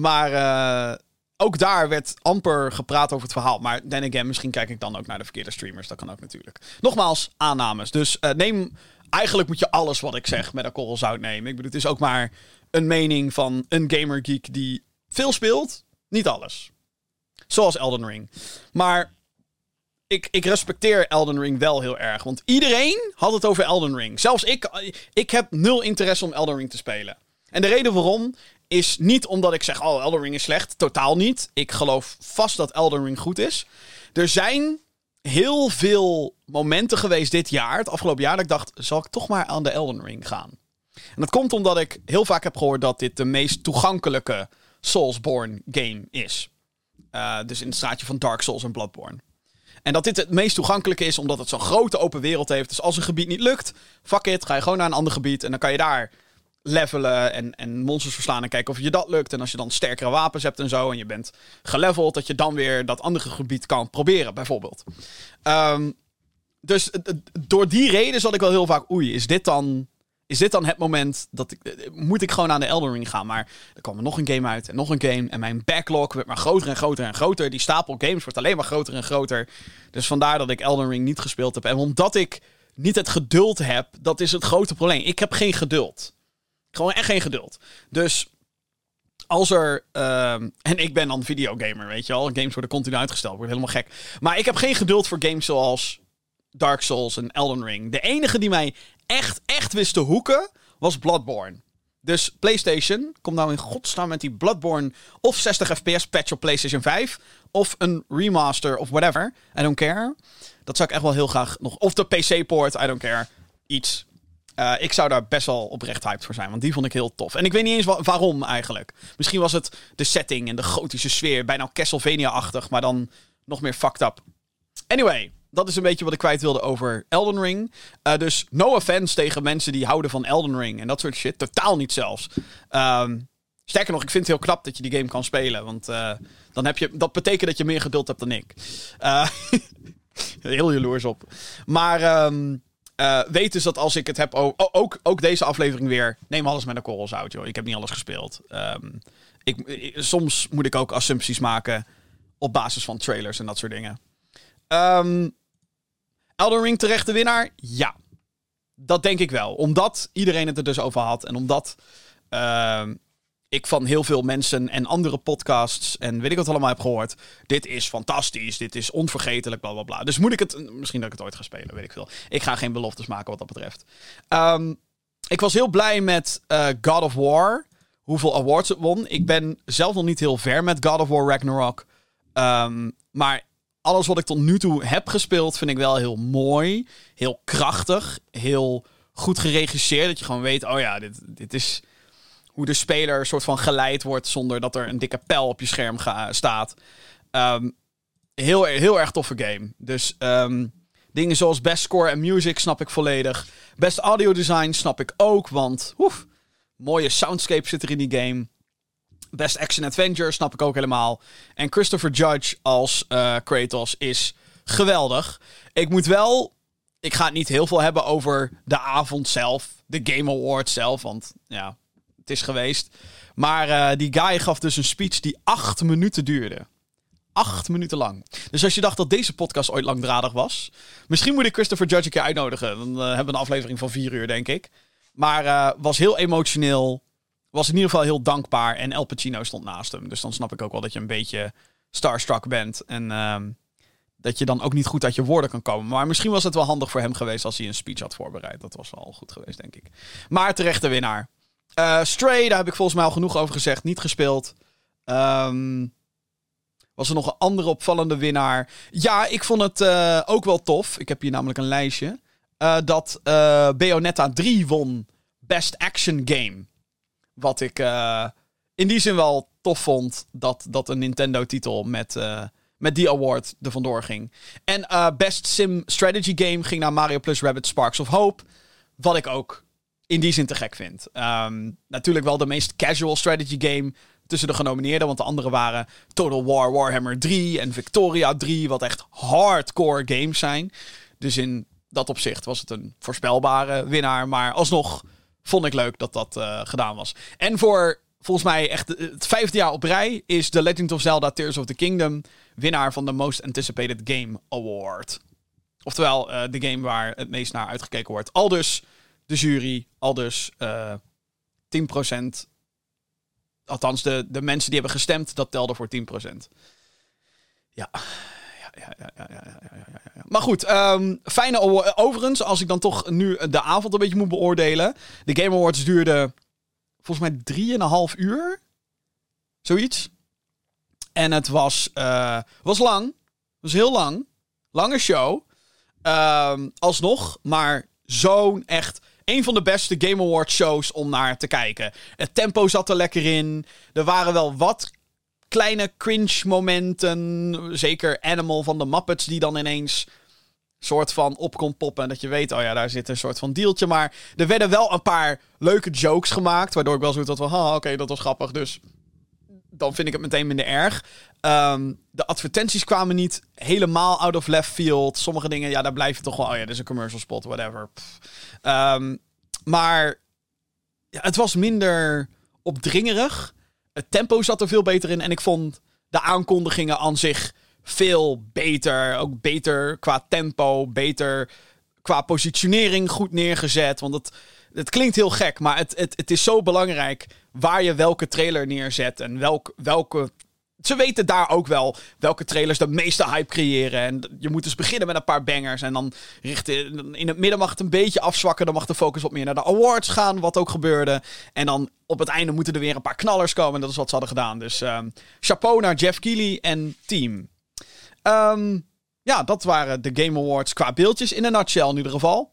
maar uh, ook daar werd amper gepraat over het verhaal. Maar then again, misschien kijk ik dan ook naar de verkeerde streamers. Dat kan ook natuurlijk. Nogmaals, aannames. Dus uh, neem... Eigenlijk moet je alles wat ik zeg met een korrel zout nemen. Ik bedoel, het is ook maar een mening van een gamergeek die veel speelt. Niet alles. Zoals Elden Ring. Maar ik, ik respecteer Elden Ring wel heel erg. Want iedereen had het over Elden Ring. Zelfs ik. Ik heb nul interesse om Elden Ring te spelen. En de reden waarom is niet omdat ik zeg, oh, Elden Ring is slecht. Totaal niet. Ik geloof vast dat Elden Ring goed is. Er zijn heel veel momenten geweest dit jaar, het afgelopen jaar, dat ik dacht, zal ik toch maar aan de Elden Ring gaan? En dat komt omdat ik heel vaak heb gehoord dat dit de meest toegankelijke Soulsborne game is. Uh, dus in het straatje van Dark Souls en Bloodborne. En dat dit het meest toegankelijke is omdat het zo'n grote open wereld heeft. Dus als een gebied niet lukt, fuck it, ga je gewoon naar een ander gebied en dan kan je daar levelen en, en monsters verslaan en kijken of je dat lukt. En als je dan sterkere wapens hebt en zo en je bent geleveld, dat je dan weer dat andere gebied kan proberen, bijvoorbeeld. Um, dus door die reden zat ik wel heel vaak, oei, is dit dan, is dit dan het moment dat ik, moet ik gewoon aan de Elden Ring gaan? Maar er kwam er nog een game uit en nog een game en mijn backlog werd maar groter en groter en groter. Die stapel games wordt alleen maar groter en groter. Dus vandaar dat ik Elden Ring niet gespeeld heb. En omdat ik niet het geduld heb, dat is het grote probleem. Ik heb geen geduld. Gewoon echt geen geduld. Dus als er. Uh, en ik ben dan videogamer, weet je wel. Games worden continu uitgesteld. Wordt helemaal gek. Maar ik heb geen geduld voor games zoals Dark Souls en Elden Ring. De enige die mij echt, echt wist te hoeken was Bloodborne. Dus PlayStation, kom nou in godsnaam met die Bloodborne of 60 fps patch op PlayStation 5. Of een remaster of whatever. I don't care. Dat zou ik echt wel heel graag nog. Of de PC-port, I don't care. Iets. Uh, ik zou daar best wel oprecht hyped voor zijn, want die vond ik heel tof. En ik weet niet eens wa waarom eigenlijk. Misschien was het de setting en de gotische sfeer, bijna Castlevania-achtig, maar dan nog meer fucked up. Anyway, dat is een beetje wat ik kwijt wilde over Elden Ring. Uh, dus no offense tegen mensen die houden van Elden Ring en dat soort shit. Totaal niet zelfs. Um, sterker nog, ik vind het heel knap dat je die game kan spelen. Want uh, dan heb je, dat betekent dat je meer geduld hebt dan ik. Heel jaloers op. Maar um, uh, weet dus dat als ik het heb. Ook, ook deze aflevering weer. Neem alles met een korrel zout, joh. Ik heb niet alles gespeeld. Um, ik, soms moet ik ook assumpties maken. Op basis van trailers en dat soort dingen. Um, Elden Ring terecht de winnaar? Ja. Dat denk ik wel. Omdat iedereen het er dus over had. En omdat. Uh, ik van heel veel mensen en andere podcasts en weet ik wat allemaal heb gehoord. Dit is fantastisch, dit is onvergetelijk, bla bla bla. Dus moet ik het, misschien dat ik het ooit ga spelen, weet ik veel. Ik ga geen beloftes maken wat dat betreft. Ehm, ik was heel blij met uh, God of War, hoeveel awards het won. Ik ben zelf nog niet heel ver met God of War Ragnarok. Um, maar alles wat ik tot nu toe heb gespeeld, vind ik wel heel mooi. Heel krachtig. Heel goed geregisseerd. Dat je gewoon weet, oh ja, dit, dit is hoe de speler soort van geleid wordt zonder dat er een dikke pijl op je scherm staat. Um, heel, heel erg toffe game. Dus um, dingen zoals best score en music snap ik volledig. Best audio design snap ik ook, want oef, mooie soundscape zit er in die game. Best Action Adventure snap ik ook helemaal. En Christopher Judge als uh, Kratos is geweldig. Ik moet wel. Ik ga het niet heel veel hebben over de avond zelf. De Game Award zelf. Want ja, het is geweest. Maar uh, die guy gaf dus een speech die acht minuten duurde. Acht minuten lang. Dus als je dacht dat deze podcast ooit langdradig was. Misschien moet ik Christopher Judge een keer uitnodigen. Dan uh, hebben we een aflevering van vier uur, denk ik. Maar was heel emotioneel was in ieder geval heel dankbaar. En El Pacino stond naast hem. Dus dan snap ik ook wel dat je een beetje starstruck bent. En um, dat je dan ook niet goed uit je woorden kan komen. Maar misschien was het wel handig voor hem geweest als hij een speech had voorbereid. Dat was wel goed geweest, denk ik. Maar terechte winnaar. Uh, Stray, daar heb ik volgens mij al genoeg over gezegd. Niet gespeeld. Um, was er nog een andere opvallende winnaar? Ja, ik vond het uh, ook wel tof. Ik heb hier namelijk een lijstje. Uh, dat Bayonetta 3 won Best Action Game. Wat ik in die zin wel tof vond. Dat, dat een Nintendo-titel met, met die award er vandoor ging. En Best Sim Strategy Game ging naar Mario Plus Rabbit Sparks of Hope. Wat ik ook in die zin te gek vind. Um, natuurlijk wel de meest casual strategy game tussen de genomineerden. Want de andere waren Total War Warhammer 3 en Victoria 3. Wat echt hardcore games zijn. Dus in dat opzicht was het een voorspelbare winnaar. Maar alsnog vond ik leuk dat dat uh, gedaan was. En voor volgens mij echt het vijfde jaar op rij is The Legend of Zelda Tears of the Kingdom winnaar van de Most Anticipated Game Award. Oftewel uh, de game waar het meest naar uitgekeken wordt. Al dus de jury, al dus uh, 10%. Althans, de, de mensen die hebben gestemd, dat telde voor 10%. Ja ja, ja, ja, ja, ja, ja, Maar goed, um, fijne overigens, als ik dan toch nu de avond een beetje moet beoordelen. De Game Awards duurde volgens mij drieënhalf uur. Zoiets. En het was, uh, was lang. Was heel lang. Lange show. Um, alsnog, maar zo'n echt een van de beste Game Awards shows om naar te kijken. Het tempo zat er lekker in. Er waren wel wat kleine cringe momenten. Zeker Animal van de Muppets die dan ineens soort van op komt poppen. En dat je weet, oh ja, daar zit een soort van dealtje. Maar er werden wel een paar leuke jokes gemaakt. Waardoor ik wel zo had van, ah, oké, dat was grappig. Dus dan vind ik het meteen minder erg. Um, de advertenties kwamen niet helemaal out of left field. Sommige dingen, ja, daar blijf je toch wel... Oh ja, dit is een commercial spot, whatever. Um, maar het was minder opdringerig. Het tempo zat er veel beter in. En ik vond de aankondigingen aan zich veel beter. Ook beter qua tempo, beter qua positionering goed neergezet. Want het, het klinkt heel gek, maar het, het, het is zo belangrijk waar je welke trailer neerzet. En welk, welke ze weten daar ook wel welke trailers de meeste hype creëren. En je moet dus beginnen met een paar bangers. En dan richten, in het midden mag het een beetje afzwakken. Dan mag de focus wat meer naar de awards gaan, wat ook gebeurde. En dan op het einde moeten er weer een paar knallers komen. En dat is wat ze hadden gedaan. Dus um, chapeau naar Jeff Keighley en team. Um, ja, dat waren de Game Awards qua beeldjes in een nutshell in ieder geval.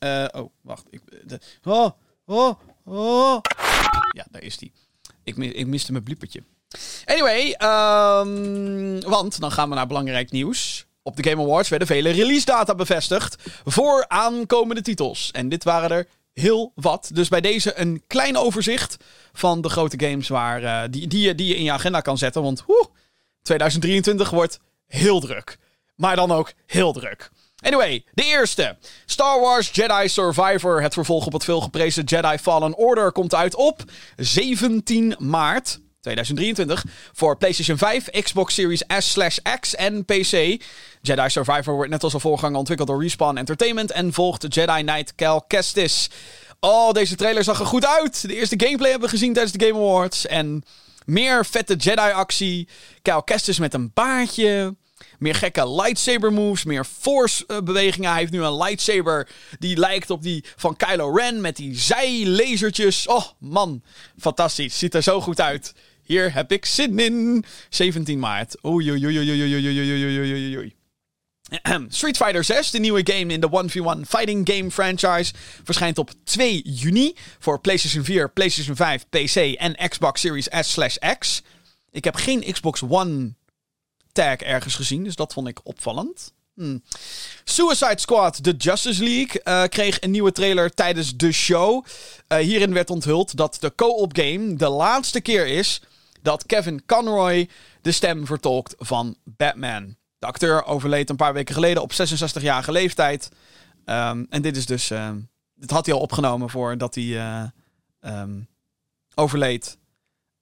Uh, oh, wacht. Ik, oh, oh, oh. Ja, daar is die. Ik, ik miste mijn bliepertje. Anyway, um, want dan gaan we naar belangrijk nieuws. Op de Game Awards werden vele release data bevestigd voor aankomende titels. En dit waren er heel wat. Dus bij deze een klein overzicht van de grote games waar, uh, die, die, je, die je in je agenda kan zetten. Want woe, 2023 wordt heel druk. Maar dan ook heel druk. Anyway, de eerste. Star Wars Jedi Survivor. Het vervolg op het veelgeprezen Jedi Fallen Order komt uit op 17 maart. 2023 voor PlayStation 5, Xbox Series S/X en PC. Jedi Survivor wordt net als een voorganger ontwikkeld door Respawn Entertainment en volgt Jedi Knight Cal Kestis Oh, deze trailer zag er goed uit. De eerste gameplay hebben we gezien tijdens de Game Awards. En meer vette Jedi-actie. Kyle Kestis met een baardje meer gekke lightsaber moves, meer force bewegingen. Hij heeft nu een lightsaber die lijkt op die van Kylo Ren met die zijlasertjes. Oh man, fantastisch. Ziet er zo goed uit. Hier heb ik zin in. 17 maart. Oei, oei, oei, oei, oei, oei, oei, Street Fighter 6, de nieuwe game in de 1v1 fighting game franchise, verschijnt op 2 juni voor PlayStation 4, PlayStation 5, PC en Xbox Series S/X. Ik heb geen Xbox One tag ergens gezien, dus dat vond ik opvallend. Hmm. Suicide Squad, The Justice League, uh, kreeg een nieuwe trailer tijdens de show. Uh, hierin werd onthuld dat de co-op game de laatste keer is dat Kevin Conroy de stem vertolkt van Batman. De acteur overleed een paar weken geleden op 66-jarige leeftijd. Um, en dit is dus. Uh, dit had hij al opgenomen voordat hij uh, um, overleed.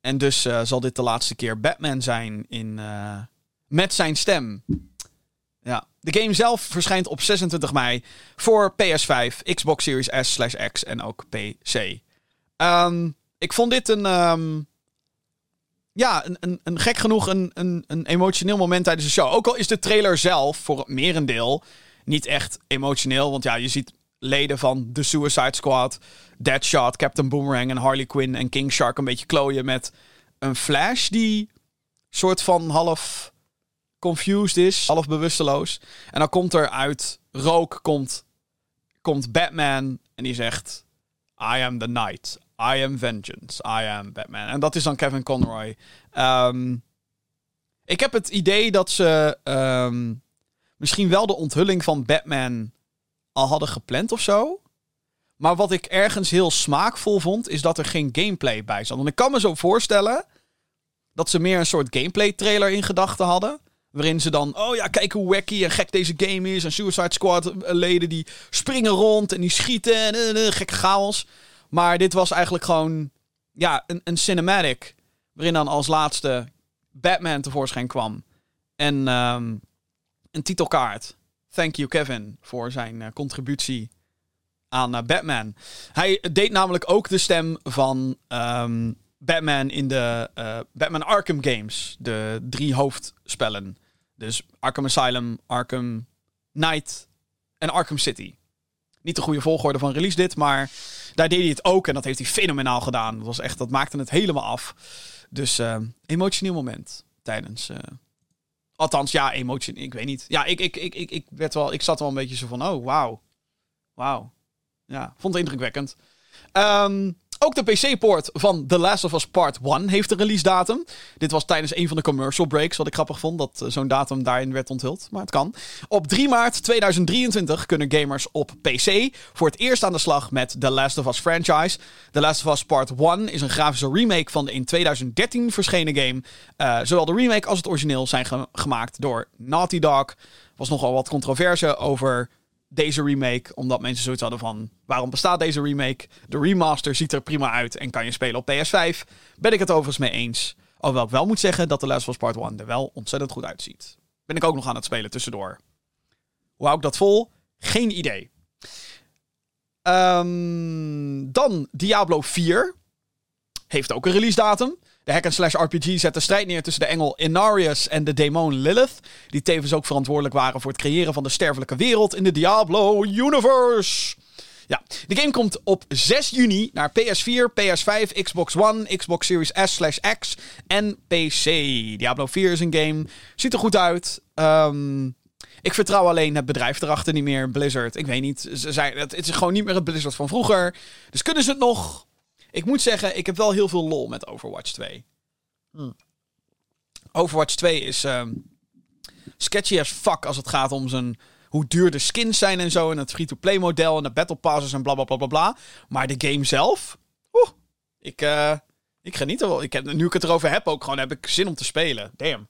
En dus zal dit de laatste keer Batman zijn in, met zijn stem. Ja. De game zelf verschijnt op 26 mei voor PS5, Xbox Series S/X en ook PC. Um, ik vond dit een ja, een, een, een, gek genoeg een, een, een emotioneel moment tijdens de show. Ook al is de trailer zelf voor het merendeel niet echt emotioneel. Want ja, je ziet leden van The Suicide Squad, Deadshot, Captain Boomerang en Harley Quinn en King Shark een beetje klooien met een Flash die soort van half confused is, half bewusteloos. En dan komt er uit rook komt, komt Batman en die zegt... I am the night. I am vengeance. I am Batman. En dat is dan Kevin Conroy. Um, ik heb het idee dat ze um, misschien wel de onthulling van Batman al hadden gepland of zo. Maar wat ik ergens heel smaakvol vond, is dat er geen gameplay bij zat. Want ik kan me zo voorstellen dat ze meer een soort gameplay trailer in gedachten hadden. Waarin ze dan, oh ja, kijk hoe wacky en gek deze game is. En Suicide Squad eh, leden die springen rond en die schieten en uh, uh, gekke chaos. Maar dit was eigenlijk gewoon ja, een, een cinematic. Waarin dan als laatste Batman tevoorschijn kwam. En um, een titelkaart. Thank you, Kevin, voor zijn contributie aan Batman. Hij deed namelijk ook de stem van um, Batman in de uh, Batman Arkham games. De drie hoofdspellen. Dus Arkham Asylum, Arkham Knight en Arkham City. Niet de goede volgorde van release dit, maar daar deed hij het ook. En dat heeft hij fenomenaal gedaan. Dat, was echt, dat maakte het helemaal af. Dus uh, emotioneel moment tijdens... Uh, althans, ja, emotie. Ik weet niet. Ja, ik, ik, ik, ik, ik, werd wel, ik zat wel een beetje zo van, oh, wauw. Wauw. Ja, vond het indrukwekkend. Um, ook de PC-poort van The Last of Us Part 1 heeft een release datum. Dit was tijdens een van de commercial breaks, wat ik grappig vond, dat uh, zo'n datum daarin werd onthuld. Maar het kan. Op 3 maart 2023 kunnen gamers op PC voor het eerst aan de slag met The Last of Us franchise. The Last of Us Part 1 is een grafische remake van de in 2013 verschenen game. Uh, zowel de remake als het origineel zijn ge gemaakt door Naughty Dog. Was nogal wat controverse over deze remake. Omdat mensen zoiets hadden van: waarom bestaat deze remake? De remaster ziet er prima uit en kan je spelen op PS5. Ben ik het overigens mee eens. Alhoewel ik wel moet zeggen dat The Last of Us Part 1 er wel ontzettend goed uitziet. Ben ik ook nog aan het spelen tussendoor. Hoe hou ik dat vol? Geen idee. Um, dan Diablo 4. Heeft ook een release datum. De hack-and-slash RPG zet de strijd neer tussen de engel Inarius en de demon Lilith. Die tevens ook verantwoordelijk waren voor het creëren van de sterfelijke wereld in de Diablo Universe. Ja, de game komt op 6 juni naar PS4, PS5, Xbox One, Xbox Series S/X en PC. Diablo 4 is een game. Ziet er goed uit. Um, ik vertrouw alleen het bedrijf erachter niet meer. Blizzard. Ik weet niet. Ze zijn, het is gewoon niet meer het Blizzard van vroeger. Dus kunnen ze het nog? Ik moet zeggen, ik heb wel heel veel lol met Overwatch 2. Hmm. Overwatch 2 is um, sketchy as fuck als het gaat om zijn, hoe duur de skins zijn en zo. En het free-to-play model en de battle passes en bla bla bla bla bla. Maar de game zelf, oeh, ik, uh, ik geniet er wel. Ik heb, nu ik het erover heb ook gewoon, heb ik zin om te spelen. Damn.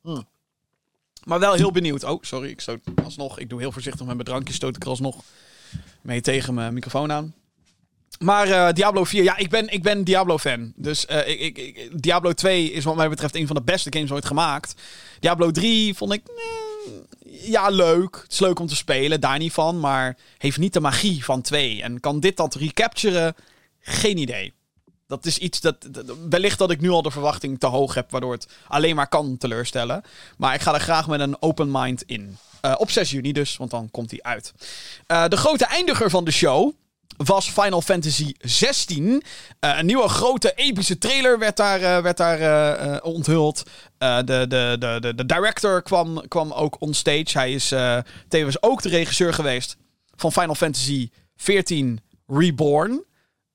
Hmm. Maar wel heel benieuwd. Oh, sorry, ik stoot alsnog. Ik doe heel voorzichtig met mijn drankje, stoot ik er alsnog mee tegen mijn microfoon aan. Maar uh, Diablo 4, ja, ik ben, ik ben Diablo-fan. Dus uh, ik, ik, Diablo 2 is wat mij betreft een van de beste games ooit gemaakt. Diablo 3 vond ik... Eh, ja, leuk. Het is leuk om te spelen, daar niet van. Maar heeft niet de magie van 2. En kan dit dat recapturen? Geen idee. Dat is iets dat, Wellicht dat ik nu al de verwachting te hoog heb, waardoor het alleen maar kan teleurstellen. Maar ik ga er graag met een open mind in. Op 6 juni dus, want dan komt hij uit. De grote eindiger van de show was Final Fantasy 16. Uh, een nieuwe grote epische trailer werd daar, uh, werd daar uh, onthuld. de, de, de, de, director kwam, kwam ook onstage. Hij is tevens ook de regisseur geweest van Final Fantasy 14 Reborn.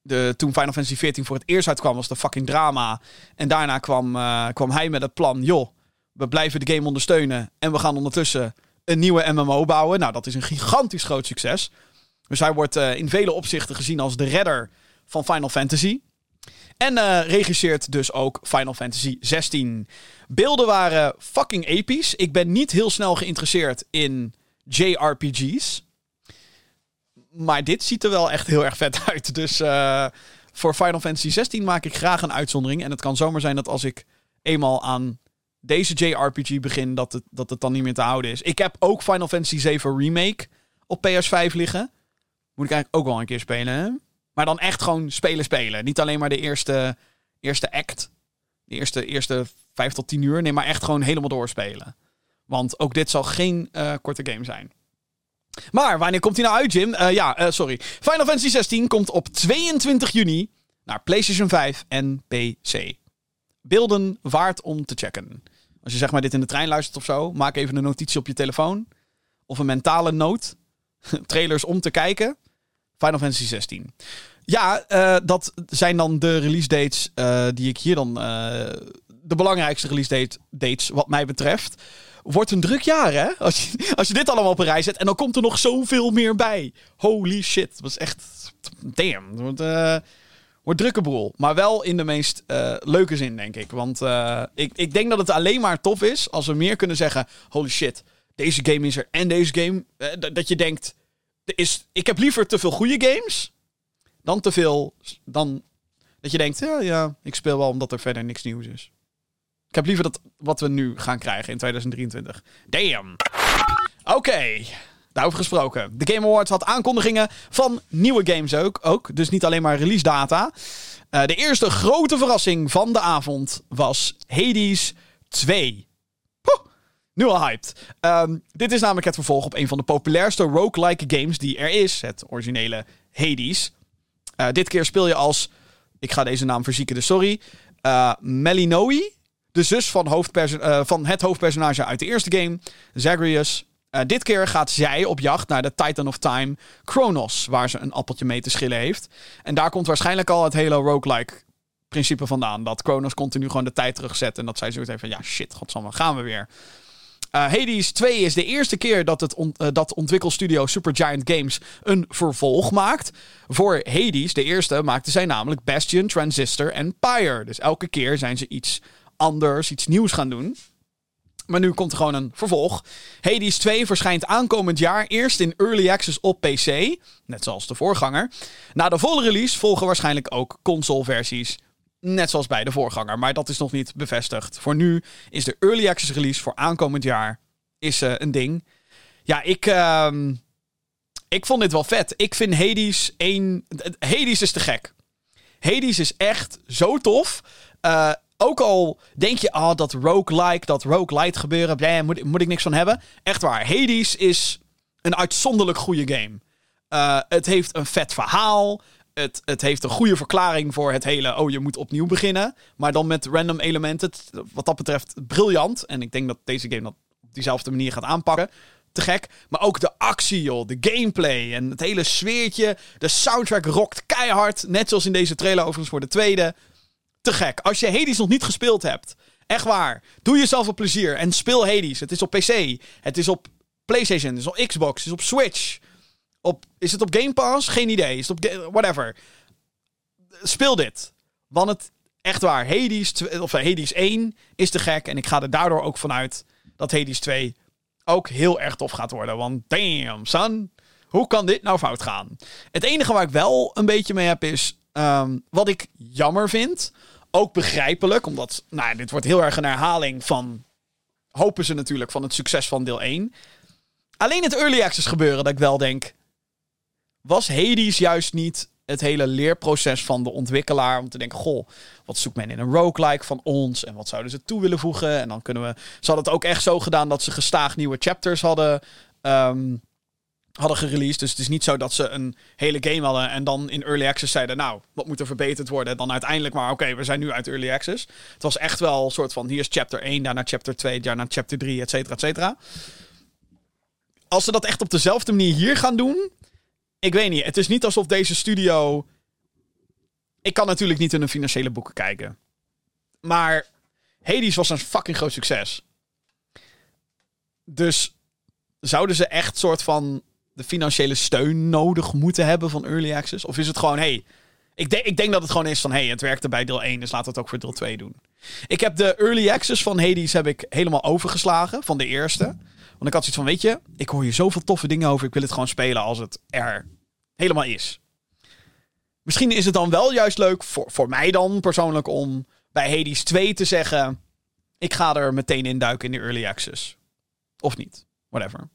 De, toen Final Fantasy 14 voor het eerst uitkwam, was de fucking drama. En daarna kwam, kwam hij met het plan: joh, we blijven de game ondersteunen. En we gaan ondertussen een nieuwe MMO bouwen. Nou, dat is een gigantisch groot succes. Dus hij wordt uh, in vele opzichten gezien als de redder van Final Fantasy. En uh, regisseert dus ook Final Fantasy 16. Beelden waren fucking episch. Ik ben niet heel snel geïnteresseerd in JRPG's. Maar dit ziet er wel echt heel erg vet uit. Dus uh, voor Final Fantasy 16 maak ik graag een uitzondering. En het kan zomaar zijn dat als ik eenmaal aan deze JRPG begin, dat het, dat het dan niet meer te houden is. Ik heb ook Final Fantasy 7 Remake op PS5 liggen. Moet ik eigenlijk ook wel een keer spelen. Maar dan echt gewoon spelen, spelen. Niet alleen maar de eerste, eerste act. De eerste, eerste vijf tot tien uur. Nee, maar echt gewoon helemaal doorspelen. Want ook dit zal geen uh, korte game zijn. Maar wanneer komt hij nou uit, Jim? Uh, ja, uh, sorry. Final Fantasy 16 komt op 22 juni naar PlayStation 5 en PC. Beelden waard om te checken. Als je zeg maar dit in de trein luistert of zo, maak even een notitie op je telefoon. Of een mentale noot. Trailers om te kijken. Final Fantasy 16. Ja, uh, dat zijn dan de release dates uh, die ik hier dan. Uh, de belangrijkste release date, dates, wat mij betreft. Wordt een druk jaar, hè? Als je, als je dit allemaal op een rij zet. En dan komt er nog zoveel meer bij. Holy shit. Dat was echt. Damn. Wordt, wordt drukke boel. Maar wel in de meest leuke zin, denk ik. Want ik, ik denk dat het alleen maar tof is als we meer kunnen zeggen: holy shit. Deze game is er en deze game. dat je denkt is, ik heb liever te veel goede games dan te veel. Dan dat je denkt, ja, ja, ik speel wel omdat er verder niks nieuws is. Ik heb liever dat wat we nu gaan krijgen in 2023. Damn. Oké. Daarover gesproken. De Game Awards had aankondigingen van nieuwe games ook. ook dus niet alleen maar release data. Uh, de eerste grote verrassing van de avond was Hades 2. Nu al hyped. Um, dit is namelijk het vervolg op een van de populairste roguelike games die er is. Het originele Hades. Uh, dit keer speel je als... Ik ga deze naam verzieken, dus sorry. Uh, Melinoe. De zus van, uh, van, het hoofdpersonage uit de eerste game. Zagreus. dit keer gaat zij op jacht naar de Titan of Time, Kronos. Waar ze een appeltje mee te schillen heeft. En daar komt waarschijnlijk al het hele roguelike principe vandaan. Dat Kronos continu gewoon de tijd terugzet. En dat zij zoiets heeft van, ja shit, godsamme, gaan we weer. Uh, Hades 2 is de eerste keer dat, het on, uh, dat ontwikkelstudio Supergiant Games een vervolg maakt. Voor Hades, de eerste, maakten zij namelijk Bastion, Transistor en Pyre. Dus elke keer zijn ze iets anders, iets nieuws gaan doen. Maar nu komt er gewoon een vervolg. Hades 2 verschijnt aankomend jaar eerst in Early Access op PC, net zoals de voorganger. Na de volle release volgen waarschijnlijk ook consoleversies Net zoals bij de voorganger, maar dat is nog niet bevestigd. Voor nu is de early access release voor aankomend jaar is, uh, een ding. Ja, ik, uh, ik vond dit wel vet. Ik vind Hades één... Hades is te gek. Hades is echt zo tof. Uh, ook al denk je, ah, oh, dat roguelike, dat roguelite gebeuren, ja, moet, moet ik niks van hebben. Echt waar. Hades is een uitzonderlijk goede game. Uh, het heeft een vet verhaal. Het, het heeft een goede verklaring voor het hele. Oh, je moet opnieuw beginnen. Maar dan met random elementen. Wat dat betreft briljant. En ik denk dat deze game dat op diezelfde manier gaat aanpakken. Te gek. Maar ook de actie, joh. De gameplay. En het hele sfeertje. De soundtrack rokt keihard. Net zoals in deze trailer overigens voor de tweede. Te gek. Als je Hades nog niet gespeeld hebt. Echt waar. Doe jezelf een plezier. En speel Hades. Het is op PC. Het is op PlayStation. Het is op Xbox. Het is op Switch. Op, is het op Game Pass? Geen idee. Is het op whatever. Speel dit. Want het echt waar. Hades, of Hades 1 is te gek. En ik ga er daardoor ook vanuit dat Hades 2 ook heel erg tof gaat worden. Want damn, son. Hoe kan dit nou fout gaan? Het enige waar ik wel een beetje mee heb is. Um, wat ik jammer vind. Ook begrijpelijk. Omdat. Nou, dit wordt heel erg een herhaling van hopen ze natuurlijk van het succes van deel 1. Alleen het early access gebeuren dat ik wel denk... Was Hades juist niet het hele leerproces van de ontwikkelaar. Om te denken, goh, wat zoekt men in een roguelike van ons? En wat zouden ze toe willen voegen? En dan kunnen we... Ze hadden het ook echt zo gedaan dat ze gestaag nieuwe chapters hadden... ehm, hadden gereleased. Dus het is niet zo dat ze een hele game hadden en dan in early access zeiden: Nou, wat moet er verbeterd worden? En dan uiteindelijk maar, oké, we zijn nu uit early access. Het was echt wel een soort van: hier is chapter 1, daarna chapter 2, daarna chapter 3, et cetera, et cetera. Als ze dat echt op dezelfde manier hier gaan doen, ik weet niet. Het is niet alsof deze studio. Ik kan natuurlijk niet in de financiële boeken kijken. Maar Hades was een fucking groot succes. Dus zouden ze echt soort van de financiële steun nodig moeten hebben van Early Access? Of is het gewoon, hey, ik, denk ik denk dat het gewoon is van, hey, het werkte bij deel 1, dus laten we het ook voor deel 2 doen. Ik heb de Early Access van Hades heb ik helemaal overgeslagen, van de eerste. Want ik had zoiets van, weet je, ik hoor hier zoveel toffe dingen over, ik wil het gewoon spelen als het er helemaal is. Misschien is het dan wel juist leuk, voor, voor mij dan persoonlijk, om bij Hades 2 te zeggen, ik ga er meteen in duiken in de Early Access. Of niet, whatever.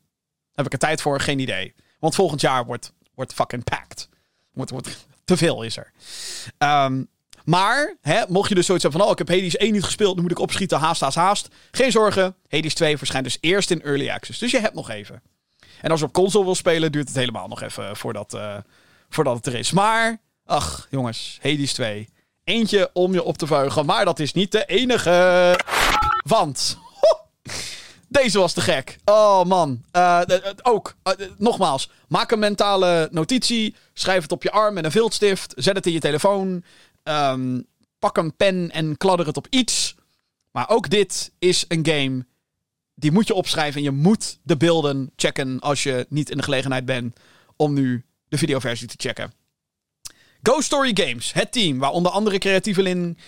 Heb ik er tijd voor? Geen idee. Want volgend jaar wordt, wordt fucking packed. Wordt, wordt, te veel is er. Ehm, maar, hè, mocht je dus zoiets hebben van... Oh, ik heb Hades 1 niet gespeeld. Nu moet ik opschieten. Haast, haast, haast. Geen zorgen. Hades 2 verschijnt dus eerst in Early Access. Dus je hebt nog even. En als je op console wil spelen... duurt het helemaal nog even voordat, uh, voordat het er is. Maar, ach, jongens. Hades 2. Eentje om je op te vuigen. Maar dat is niet de enige. Want... Deze was te gek. Oh man. Uh, ook, nogmaals, maak een mentale notitie. Schrijf het op je arm met een viltstift. Zet het in je telefoon. Um, pak een pen en kladder het op iets. Maar ook dit is een game. Die moet je opschrijven. En je moet de beelden checken als je niet in de gelegenheid bent om nu de videoversie te checken. Ghost Story Games. Het team waar onder andere creatievelin...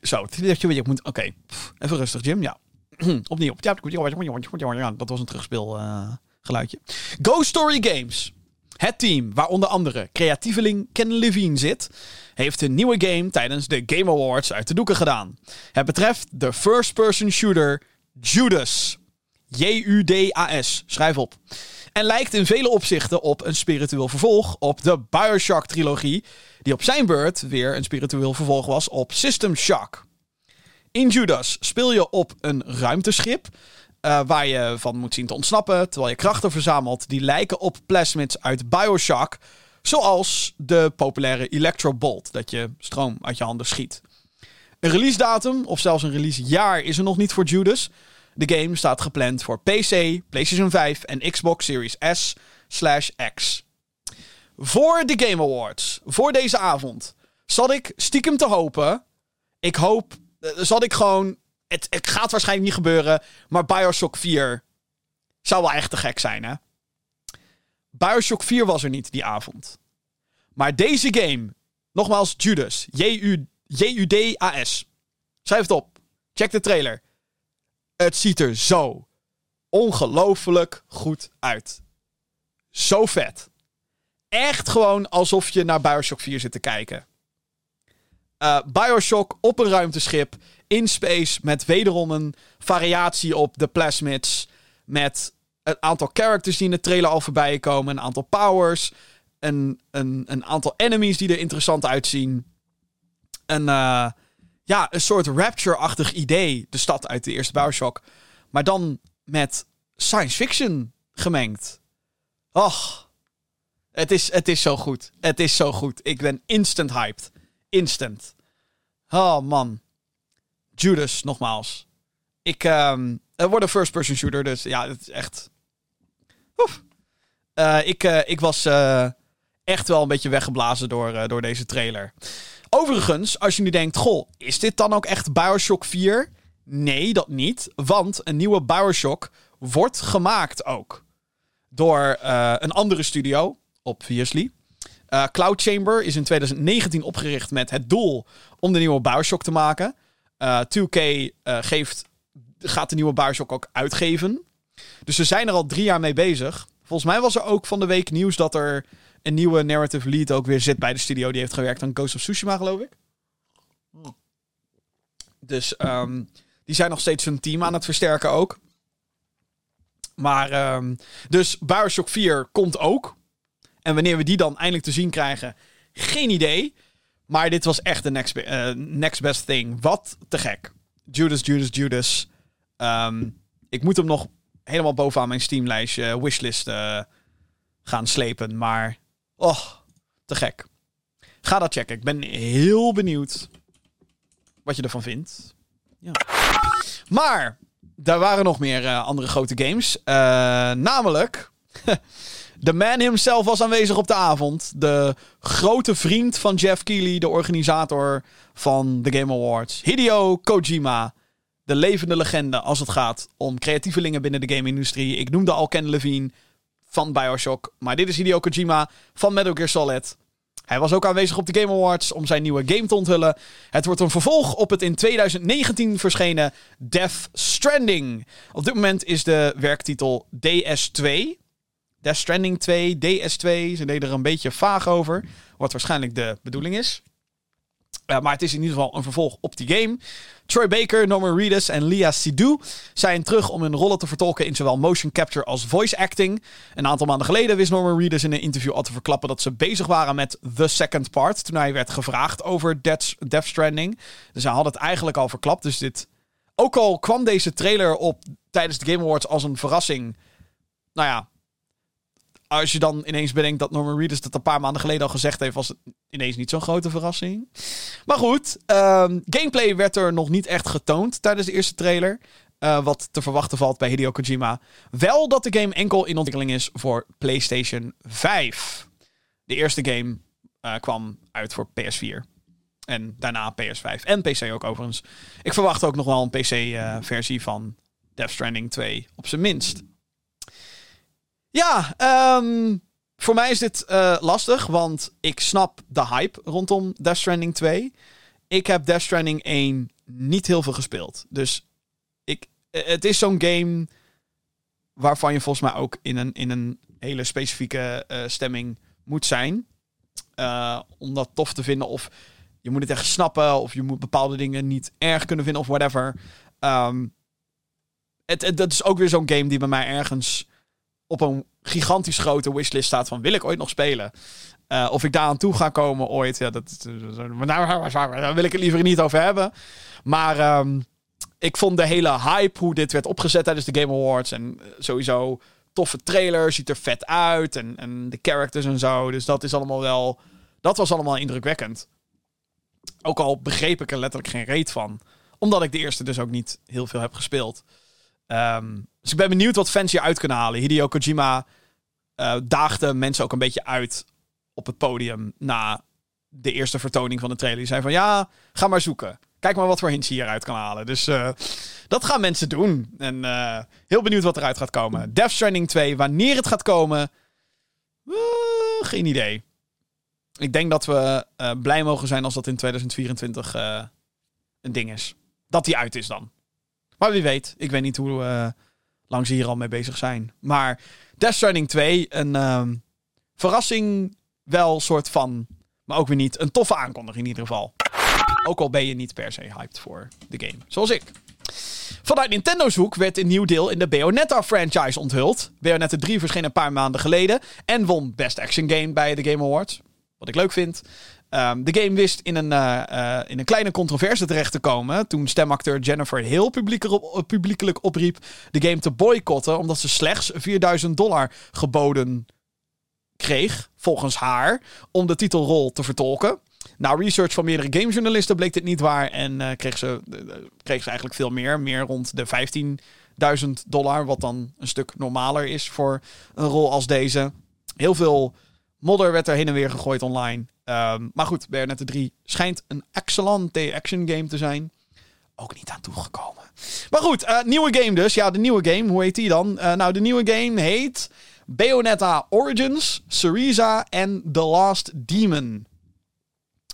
Zo, je moet... Oké, even rustig Jim. Ja, Opnieuw. Ja, dat was een terugspeel uh, geluidje. Ghost Story Games. Het team, waar onder andere creatieveling Ken Levine zit, heeft een nieuwe game tijdens de Game Awards uit de doeken gedaan. Het betreft de first-person shooter Judas. J-U-D-A-S. Schrijf op. En lijkt in vele opzichten op een spiritueel vervolg op de Bioshock-trilogie, die op zijn beurt weer een spiritueel vervolg was op System Shock. In Judas speel je op een ruimteschip. Uh, waar je van moet zien te ontsnappen. Terwijl je krachten verzamelt die lijken op plasmids uit Bioshock. Zoals de populaire Electrobolt. Dat je stroom uit je handen schiet. Een release datum of zelfs een release jaar is er nog niet voor Judas. De game staat gepland voor PC, PlayStation 5 en Xbox Series S X. Voor de Game Awards, voor deze avond, zat ik stiekem te hopen. Ik hoop uh, zat ik gewoon. Het, gaat waarschijnlijk niet gebeuren. Maar Bioshock 4 zou wel echt te gek zijn, hè? Bioshock 4 was er niet die avond. Maar deze game, nogmaals Judas, J-U-D-A-S. Schrijf het op. Check de trailer. Het ziet er zo ongelooflijk goed uit. Zo vet. Echt gewoon alsof je naar Bioshock 4 zit te kijken. Uh, Bioshock op een ruimteschip in space met wederom een variatie op de plasmids. Met een aantal characters die in de trailer al voorbij komen. Een aantal powers. Een, een, een aantal enemies die er interessant uitzien. Een, uh, ja, een soort Rapture-achtig idee. De stad uit de eerste Bioshock. Maar dan met science fiction gemengd. Och, het is, het is zo goed. Het is zo goed. Ik ben instant hyped instant. Oh man. Judas, nogmaals. Ik, um, een first-person shooter, dus ja, het is echt... Oef. Uh, ik, uh, ik was uh, echt wel een beetje weggeblazen door, door deze trailer. Overigens, als je nu denkt, goh, is dit dan ook echt Bioshock 4? Nee, dat niet. Want een nieuwe Bioshock wordt gemaakt ook. Door een andere studio, obviously. Cloud Chamber is in 2019 opgericht met het doel om de nieuwe Bioshock te maken. Uh, 2K uh, geeft, gaat de nieuwe Bioshock ook uitgeven. Dus ze zijn er al drie jaar mee bezig. Volgens mij was er ook van de week nieuws dat er een nieuwe narrative lead ook weer zit bij de studio. Die heeft gewerkt aan Ghost of Tsushima, geloof ik. Dus um, Die zijn nog steeds hun team aan het versterken ook. Maar, ehm, dus Bioshock 4 komt ook. En wanneer we die dan eindelijk te zien krijgen, geen idee. Maar dit was echt de next, uh, next best thing. Wat te gek. Judas, Judas, Judas. Um, ik moet hem nog helemaal bovenaan mijn Steam-lijstje wishlist uh, gaan slepen. Maar, oh, te gek. Ga dat checken. Ik ben heel benieuwd wat je ervan vindt. Ja. Maar, daar waren nog meer andere grote games. Namelijk, de man himself was aanwezig op de avond. De grote vriend van Jeff Keighley, de organisator van de Game Awards. Hideo Kojima. De levende legende als het gaat om creatievelingen binnen de game-industrie. Ik noemde al Ken Levine van Bioshock. Maar dit is Hideo Kojima van Metal Gear Solid. Hij was ook aanwezig op de Game Awards om zijn nieuwe game te onthullen. Het wordt een vervolg op het in 2019 verschenen Death Stranding. Op dit moment is de werktitel DS2. Death Stranding 2, DS2. Ze deden er een beetje vaag over. Wat waarschijnlijk de bedoeling is. Uh, maar het is in ieder geval een vervolg op die game. Troy Baker, Norman Reedus en Lia Sidhu zijn terug om hun rollen te vertolken in zowel motion capture als voice acting. Een aantal maanden geleden wist Norman Reedus in een interview al te verklappen dat ze bezig waren met The Second Part. Toen hij werd gevraagd over Death, Death Stranding. Dus hij had het eigenlijk al verklapt. Dus dit. Ook al kwam deze trailer op tijdens de Game Awards als een verrassing. Nou ja, als je dan ineens bedenkt dat Norman Reedus dat een paar maanden geleden al gezegd heeft, was het ineens niet zo'n grote verrassing. Maar goed, um, gameplay werd er nog niet echt getoond tijdens de eerste trailer. Uh, wat te verwachten valt bij Hideo Kojima. Wel dat de game enkel in ontwikkeling is voor PlayStation 5. De eerste game uh, kwam uit voor PS4. En daarna PS5 en PC ook overigens. Ik verwacht ook nog wel een PC-versie uh, van Death Stranding 2, op zijn minst. Ja, um, voor mij is dit uh, lastig, want ik snap de hype rondom Death Stranding 2. Ik heb Death Stranding 1 niet heel veel gespeeld. Dus ik, eh, het is zo'n game waarvan je volgens mij ook in een, in een hele specifieke uh, stemming moet zijn. Om dat tof te vinden. Of je moet het echt snappen. Of je moet bepaalde dingen niet erg kunnen vinden. Of whatever. Het, het, dat is ook weer zo'n game die bij mij ergens op een gigantisch grote wishlist staat van wil ik ooit nog spelen? Uh, of ik daar aan toe ga komen ooit, ja, dat, daar wil ik het liever niet over hebben. Maar um, ik vond de hele hype, hoe dit werd opgezet tijdens de Game Awards. En sowieso toffe trailer, ziet er vet uit. En, en de characters en zo. Dus dat is allemaal wel. Dat was allemaal indrukwekkend. Ook al begreep ik er letterlijk geen reet van. Omdat ik de eerste dus ook niet heel veel heb gespeeld. Um, dus ik ben benieuwd wat fans hier uit kunnen halen. Hideo Kojima uh, daagde mensen ook een beetje uit op het podium na de eerste vertoning van de trailer. Die zei van ja, ga maar zoeken. Kijk maar wat voor hints je hieruit kan halen. Dus uh, dat gaan mensen doen. En uh, heel benieuwd wat eruit gaat komen. Death Stranding 2, wanneer het gaat komen, geen idee. Ik denk dat we blij mogen zijn als dat in 2024 een ding is. Dat die uit is dan. Maar wie weet, ik weet niet hoe uh, lang ze hier al mee bezig zijn. Maar Death Stranding 2, een uh, verrassing wel soort van, maar ook weer niet. Een toffe aankondiging in ieder geval. Ook al ben je niet per se hyped voor de game, zoals ik. Vanuit Nintendo's hoek werd een nieuw deel in de Bayonetta-franchise onthuld. Bayonetta 3 verscheen een paar maanden geleden en won Best Action Game bij de Game Awards. Wat ik leuk vind. Um, de game wist in een, uh, uh, in een kleine controverse terecht te komen. toen stemacteur Jennifer Hill publiekelijk, publiekelijk opriep de game te boycotten. omdat ze slechts 4000 dollar geboden kreeg, volgens haar, om de titelrol te vertolken. Nou, research van meerdere gamejournalisten bleek dit niet waar. En uh, kreeg, ze, kreeg ze eigenlijk veel meer. Meer rond de 15.000 dollar. Wat dan een stuk normaler is voor een rol als deze. Heel veel modder werd er heen en weer gegooid online. Um, maar goed, Bayonetta 3 schijnt een excellente action game te zijn. Ook niet aan toegekomen. Maar goed, uh, nieuwe game dus. Ja, de nieuwe game. Hoe heet die dan? Uh, nou, de nieuwe game heet Bayonetta Origins, Syriza en The Last Demon.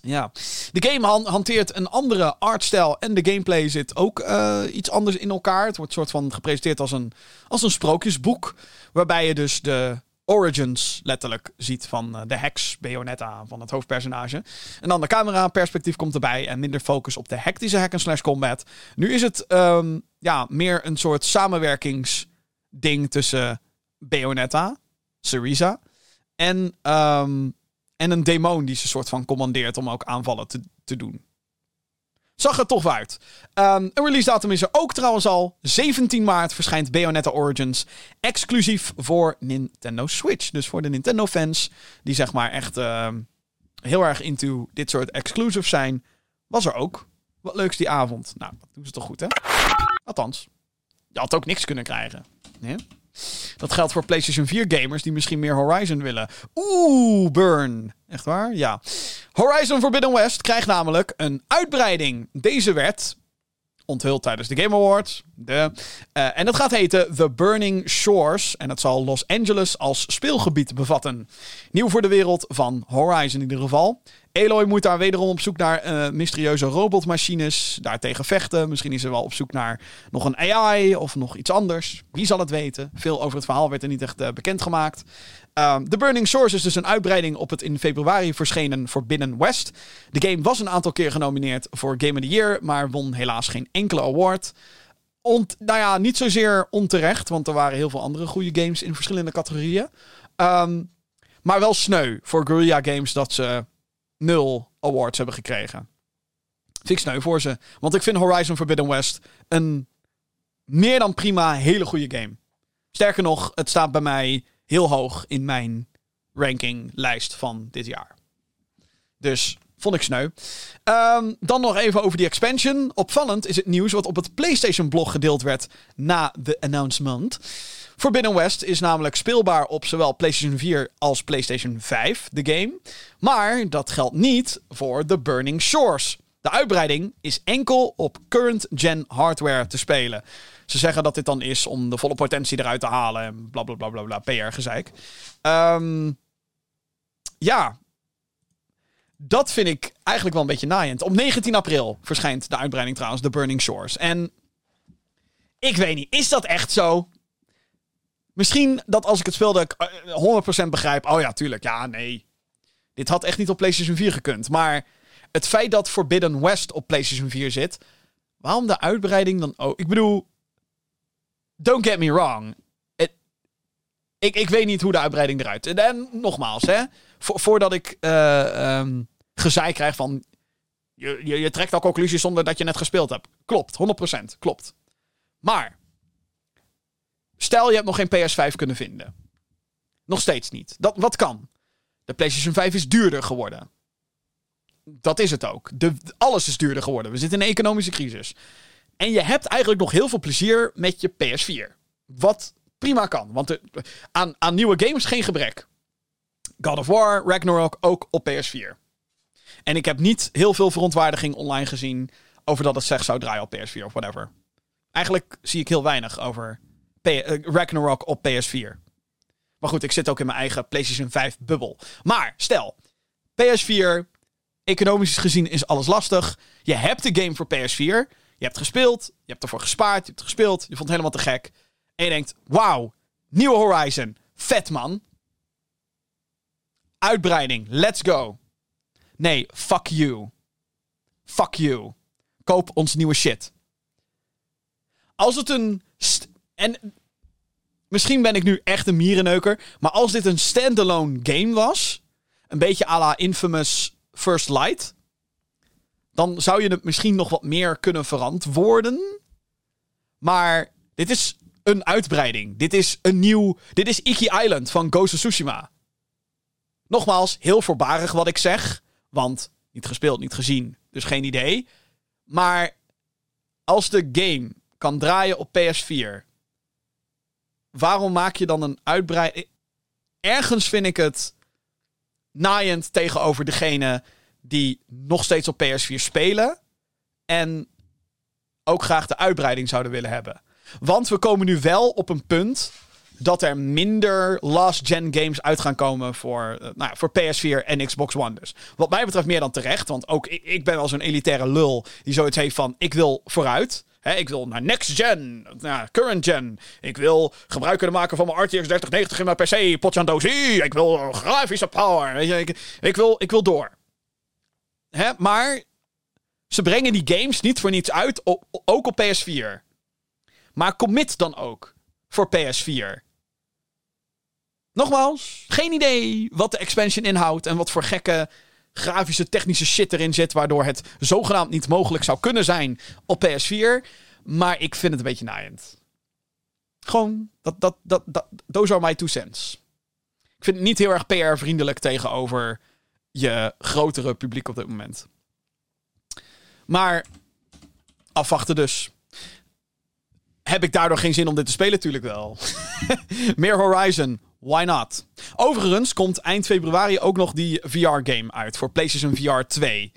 Ja, de game han hanteert een andere artstijl en de gameplay zit ook uh, iets anders in elkaar. Het wordt soort van gepresenteerd als een, als een sprookjesboek. Waarbij je dus de origins letterlijk ziet van eh, de hacks Bayonetta van het hoofdpersonage. Een ander camera perspectief komt erbij en minder focus op de hectische hack and slash combat. Nu is het ehm, ja, meer een soort samenwerkingsding tussen Bayonetta, Syriza en, ehm, en een demon die ze soort van commandeert om ook aanvallen te, te doen. Zag er toch uit. Um, een release datum is er ook trouwens al. 17 maart verschijnt Bayonetta Origins. Exclusief voor Nintendo Switch. Dus voor de Nintendo fans die zeg maar echt uh, heel erg into dit soort exclusives zijn. Was er ook. Wat leuks die avond. Nou, dat doen ze toch goed hè? Althans. Je had ook niks kunnen krijgen. Nee? Dat geldt voor PlayStation 4 gamers die misschien meer Horizon willen. Oeh, burn. Echt waar? Ja. Horizon Forbidden West krijgt namelijk een uitbreiding. Deze werd onthuld tijdens de Game Awards. De, uh, en dat gaat heten The Burning Shores. En het zal Los Angeles als speelgebied bevatten. Nieuw voor de wereld van Horizon in ieder geval. Eloy moet daar wederom op zoek naar uh, mysterieuze robotmachines. Daartegen vechten. Misschien is ze wel op zoek naar nog een AI of nog iets anders. Wie zal het weten? Veel over het verhaal werd er niet echt uh, bekendgemaakt. Um, The Burning Source is dus een uitbreiding op het in februari verschenen Forbidden West. De game was een aantal keer genomineerd voor Game of the Year, maar won helaas geen enkele award. Ont, nou ja, niet zozeer onterecht, want er waren heel veel andere goede games in verschillende categorieën. Um, maar wel sneu voor Guerrilla Games dat ze nul awards hebben gekregen. Vind ik sneu voor ze. Want ik vind Horizon Forbidden West een meer dan prima hele goede game. Sterker nog, het staat bij mij heel hoog in mijn rankinglijst van dit jaar. Dus vond ik sneu. Um, dan nog even over die expansion. Opvallend is het nieuws wat op het PlayStation-blog gedeeld werd na de announcement. Forbidden West is namelijk speelbaar op zowel PlayStation 4 als PlayStation 5, de game. Maar dat geldt niet voor The Burning Shores. De uitbreiding is enkel op current-gen hardware te spelen. Ze zeggen dat dit dan is om de volle potentie eruit te halen en bla bla PR-gezeik. Um, ja, dat vind ik eigenlijk wel een beetje naaiend. Op 19 april verschijnt de uitbreiding trouwens, The Burning Shores. En ik weet niet, is dat echt zo? Misschien dat als ik het speelde, ik 100% begrijp. Oh ja, tuurlijk. Ja, nee. Dit had echt niet op PlayStation 4 gekund. Maar het feit dat Forbidden West op PlayStation 4 zit. Waarom de uitbreiding dan ook? Ik bedoel. Don't get me wrong. ik, ik weet niet hoe de uitbreiding eruit. En, en nogmaals, hè. voordat ik uh, gezeik krijg van. Je, je, je trekt al conclusies zonder dat je net gespeeld hebt. Klopt, 100%. Klopt. Maar Stel, je hebt nog geen PS5 kunnen vinden. Nog steeds niet. Dat, wat kan? De PlayStation 5 is duurder geworden. Dat is het ook. De, alles is duurder geworden. We zitten in een economische crisis. En je hebt eigenlijk nog heel veel plezier met je PS4. Wat prima kan. Want aan, aan nieuwe games geen gebrek. God of War, Ragnarok ook op PS4. En ik heb niet heel veel verontwaardiging online gezien over dat het slecht zou draaien op PS4 of whatever. Eigenlijk zie ik heel weinig over eh, Ragnarok op PS4. Maar goed, ik zit ook in mijn eigen PlayStation 5 bubbel. Maar stel, PS4, economisch gezien is alles lastig. Je hebt de game voor PS4. Je hebt gespeeld, je hebt ervoor gespaard, je hebt gespeeld. Je vond het helemaal te gek. En je denkt, wauw, nieuwe Horizon. Vet man. Uitbreiding, let's go. Nee, fuck you. Fuck you. Koop ons nieuwe shit. Als het een en misschien ben ik nu echt een mierenneuker. Maar als dit een standalone game was. Een beetje à la Infamous First Light. Dan zou je het misschien nog wat meer kunnen verantwoorden. Maar dit is een uitbreiding. Dit is een nieuw. Dit is Iki Island van Ghost of Tsushima. Nogmaals, heel voorbarig wat ik zeg. Want niet gespeeld, niet gezien. Dus geen idee. Maar als de game kan draaien op PS4 waarom maak je dan een uitbreiding? Ergens vind ik het naaiend tegenover degene die nog steeds op PS4 spelen. En ook graag de uitbreiding zouden willen hebben. Want we komen nu wel op een punt dat er minder last-gen games uit gaan komen voor, uh, nou, voor PS4 en Xbox One dus. Wat mij betreft meer dan terecht. Want ook ik, ik ben wel zo'n elitaire lul die zoiets heeft van... ik wil vooruit. Ik wil naar next gen, naar current gen. Ik wil gebruik kunnen maken van mijn RTX 3090 in mijn PC, potjandozie. Ik wil grafische power. Weet je, ik, wil, ik wil door. Maar ze brengen die games niet voor niets uit, ook op PS4. Maar commit dan ook voor PS4. Nogmaals, geen idee wat de expansion inhoudt en wat voor gekke grafische technische shit erin zit, waardoor het zogenaamd niet mogelijk zou kunnen zijn op PS4. Maar ik vind het een beetje naaiend. Gewoon, dat, dat, dat, dat, those are my two cents. Ik vind het niet heel erg PR-vriendelijk tegenover je grotere publiek op dit moment. Maar afwachten dus. Heb ik daardoor geen zin om dit te spelen? Natuurlijk wel. Meer Horizon. Why not? Overigens komt eind februari ook nog die VR-game uit voor PlayStation VR 2.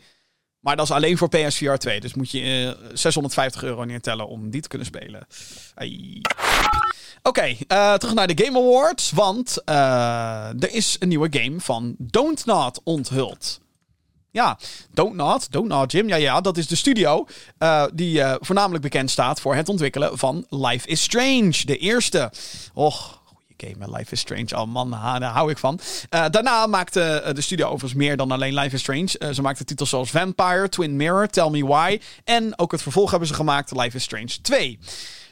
Maar dat is alleen voor PSVR 2. Dus moet je 650 eh, euro neertellen om die te kunnen spelen. Oké, eh, terug naar de Game Awards. Want uh, er is een nieuwe game van Don't Not onthuld. Ja, Don't Not, Don't Not Jim. Ja, ja, dat is de studio die voornamelijk bekend staat voor het ontwikkelen van Life is Strange. De eerste. Och, game. Life is Strange. Oh man, daar hou ik van. Uh, daarna maakte eh, de studio overigens meer dan alleen Life is Strange. Uh, ze maakte titels zoals Vampire, Twin Mirror, Tell Me Why. En ook het vervolg hebben ze gemaakt, Life is Strange 2.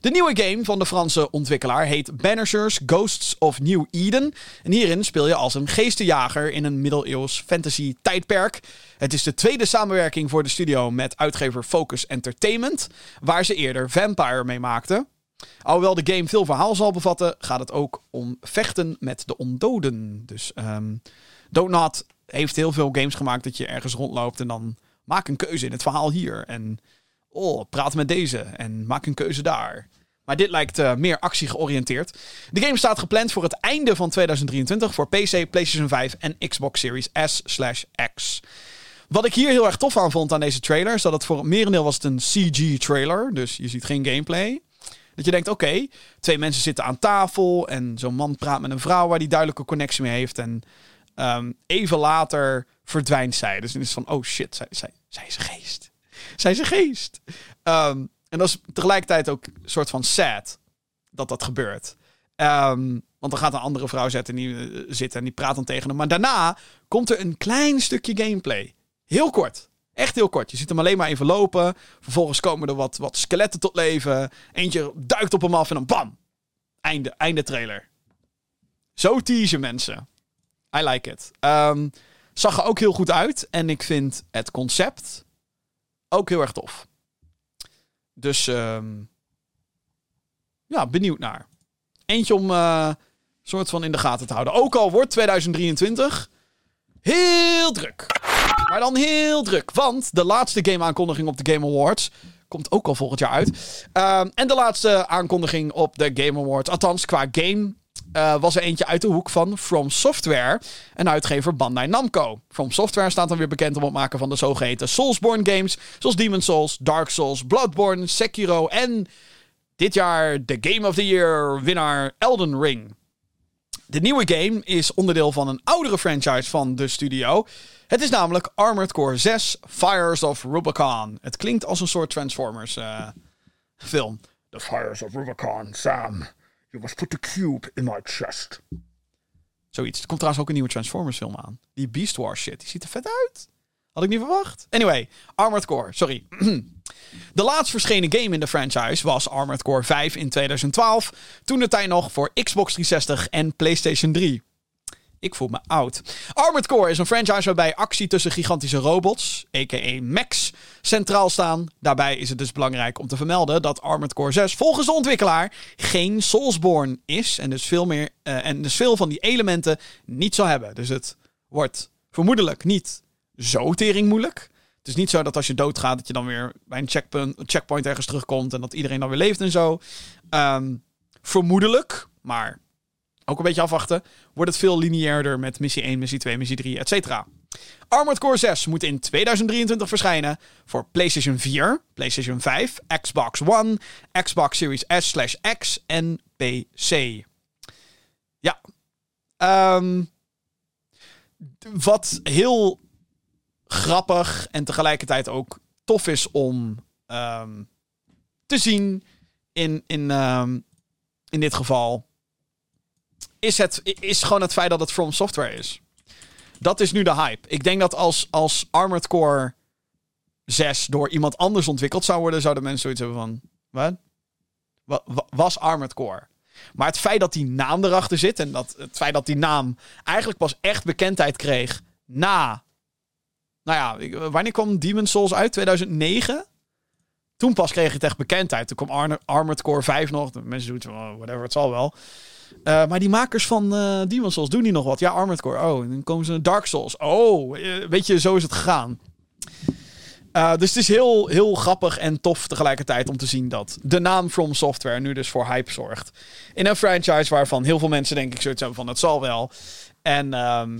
De nieuwe game van de Franse ontwikkelaar heet Banishers Ghosts of New Eden. En hierin speel je als een geestenjager in een middeleeuws fantasy tijdperk. Het is de tweede samenwerking voor de studio met uitgever Focus Entertainment, waar ze eerder Vampire mee maakten. Alhoewel de game veel verhaal zal bevatten, gaat het ook om vechten met de ondoden. Dus um, Donut heeft heel veel games gemaakt dat je ergens rondloopt en dan maak een keuze in het verhaal hier. En oh, praat met deze en maak een keuze daar. Maar dit lijkt uh, meer actie georiënteerd. De game staat gepland voor het einde van 2023 voor PC, PlayStation 5 en Xbox Series S/X. Wat ik hier heel erg tof aan vond aan deze trailer, is dat het voor het merendeel was het een CG-trailer. Dus je ziet geen gameplay. Dat je denkt, oké, twee mensen zitten aan tafel en zo'n man praat met een vrouw waar die duidelijke connectie mee heeft. En um, even later verdwijnt zij. Dus dan is van, oh shit, zij, zij, zij is een geest. Zij is een geest. Um, en dat is tegelijkertijd ook een soort van sad dat dat gebeurt. Um, want dan gaat een andere vrouw zitten, die, uh, zitten en die praat dan tegen hem. Maar daarna komt er een klein stukje gameplay. Heel kort. Echt heel kort. Je ziet hem alleen maar even lopen. Vervolgens komen er wat, wat skeletten tot leven. Eentje duikt op hem af en dan bam. Einde, einde trailer. Zo teasen mensen. I like it. Um, zag er ook heel goed uit. En ik vind het concept ook heel erg tof. Dus um, ja, benieuwd naar. Eentje om uh, soort van in de gaten te houden. Ook al wordt 2023 heel druk. Maar dan heel druk. Want de laatste game-aankondiging op de Game Awards komt ook al volgend jaar uit. Uh, en de laatste aankondiging op de Game Awards, althans qua game, uh, was er eentje uit de hoek van From Software, een uitgever Bandai Namco. From Software staat dan weer bekend om het maken van de zogeheten Soulsborne games, zoals Demon's Souls, Dark Souls, Bloodborne, Sekiro en dit jaar de Game of the Year winnaar Elden Ring. De nieuwe game is onderdeel van een oudere franchise van de studio. Het is namelijk Armored Core 6 Fires of Rubicon. Het klinkt als een soort Transformers uh, film. The Fires of Rubicon, Sam. You must put the cube in my chest. Zoiets. Er komt trouwens ook een nieuwe Transformers film aan. Die Beast Wars shit. Die ziet er vet uit. Had ik niet verwacht. Anyway, Armored Core. Sorry. De laatst verschenen game in de franchise was Armored Core 5 in 2012. Toen de tijd nog voor Xbox 360 en PlayStation 3. Ik voel me oud. Armored Core is een franchise waarbij actie tussen gigantische robots, a.k.a. mechs, centraal staan. Daarbij is het dus belangrijk om te vermelden dat Armored Core 6 volgens de ontwikkelaar geen Soulsborne is. En dus veel, meer, uh, en dus veel van die elementen niet zal hebben. Dus het wordt vermoedelijk niet zo tering moeilijk. Het is niet zo dat als je doodgaat, dat je dan weer bij een checkpoint, checkpoint ergens terugkomt en dat iedereen dan weer leeft en zo. Um, vermoedelijk, maar ook een beetje afwachten, wordt het veel lineairder met missie 1, missie 2, missie 3, etc. Armored Core 6 moet in 2023 verschijnen voor PlayStation 4, PlayStation 5, Xbox One, Xbox Series S/X en PC. Ja. Um, wat heel grappig en tegelijkertijd ook tof is om um, te zien in, in, ehm, in dit geval is, het, is gewoon het feit dat het From Software is. Dat is nu de hype. Ik denk dat als, als Armored Core 6 door iemand anders ontwikkeld zou worden, zouden mensen zoiets hebben van: wat? Wa- Was Armored Core? Maar het feit dat die naam erachter zit en dat het feit dat die naam eigenlijk pas echt bekendheid kreeg na. Nou ja, wanneer kwam Demon Souls uit? 2009? Toen pas kreeg het echt bekendheid. Toen kwam Ar- Armored Core 5 nog. Mensen doen het oh, whatever, het zal wel. Eh, maar die makers van eh Demon Souls doen die nog wat. Ja, Armored Core. Oh, en dan komen ze naar Dark Souls. Oh, eh, weet je, zo is het gegaan. Dus het is heel, heel grappig en tof tegelijkertijd om te zien dat de naam From Software nu dus voor hype zorgt. In een franchise waarvan heel veel mensen denk ik zoiets hebben van het zal wel. En ehm,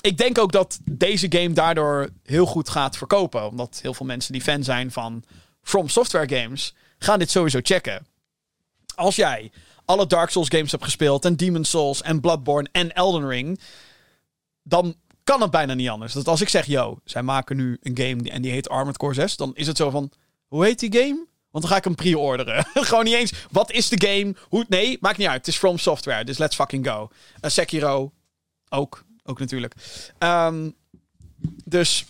ik denk ook dat deze game daardoor heel goed gaat verkopen. Omdat heel veel mensen die fan zijn van From Software games gaan dit sowieso checken. Als jij alle Dark Souls games hebt gespeeld en Demon Souls en Bloodborne en Elden Ring, dan kan het bijna niet anders. Dat als ik zeg, yo, zij maken nu een game en die heet Armored Core 6, dan is het zo van, hoe heet die game? Want dan ga ik hem pre-orderen. Gewoon niet eens, wat is de game? Hoe, nee, maakt niet uit. Het is From Software, dus let's fucking go. Uh, Sekiro, ook. Ook natuurlijk. Ehm, dus,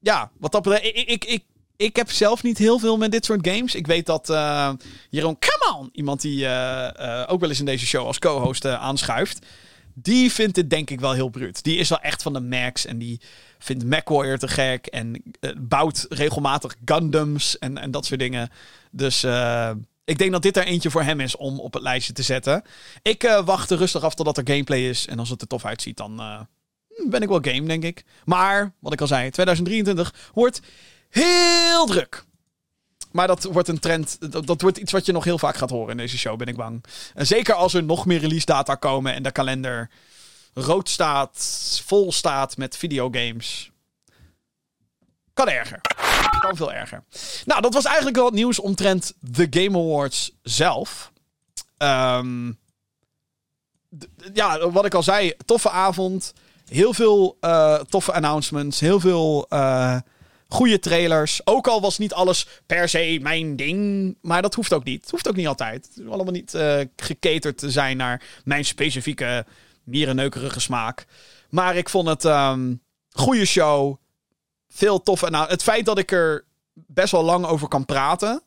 ja, wat dat betreft, ik, ik, ik, ik heb zelf niet heel veel met dit soort games. Ik weet dat eh, Jeroen Come on, iemand die eh, eh, ook wel eens in deze show als co-host aanschuift, die vindt het denk ik wel heel bruut. Die is wel echt van de Max en die vindt MacWarrior te gek en bouwt regelmatig Gundams en, en dat soort dingen. Dus ik denk dat dit er eentje voor hem is om op het lijstje te zetten. Ik wacht rustig af totdat er gameplay is en als het er tof uitziet, dan ben ik wel game, denk ik. Maar, wat ik al zei, 2023 wordt heel druk. Maar dat wordt een trend. Dat, dat wordt iets wat je nog heel vaak gaat horen in deze show, ben ik bang. En zeker als er nog meer release data komen en de kalender rood staat, vol staat met videogames. Kan erger. Kan veel erger. Nou, dat was eigenlijk wel het nieuws omtrent de Game Awards zelf. Ehm, ja, wat ik al zei, toffe avond. Heel veel eh, toffe announcements. Heel veel eh goede trailers. Ook al was niet alles per se mijn ding. Maar dat hoeft ook niet. Het hoeft ook niet altijd. Het allemaal niet eh gecaterd te zijn naar mijn specifieke mierenneukerige smaak. Maar ik vond het um, goede show. Veel tof. En nou, het feit dat ik er best wel lang over kan praten,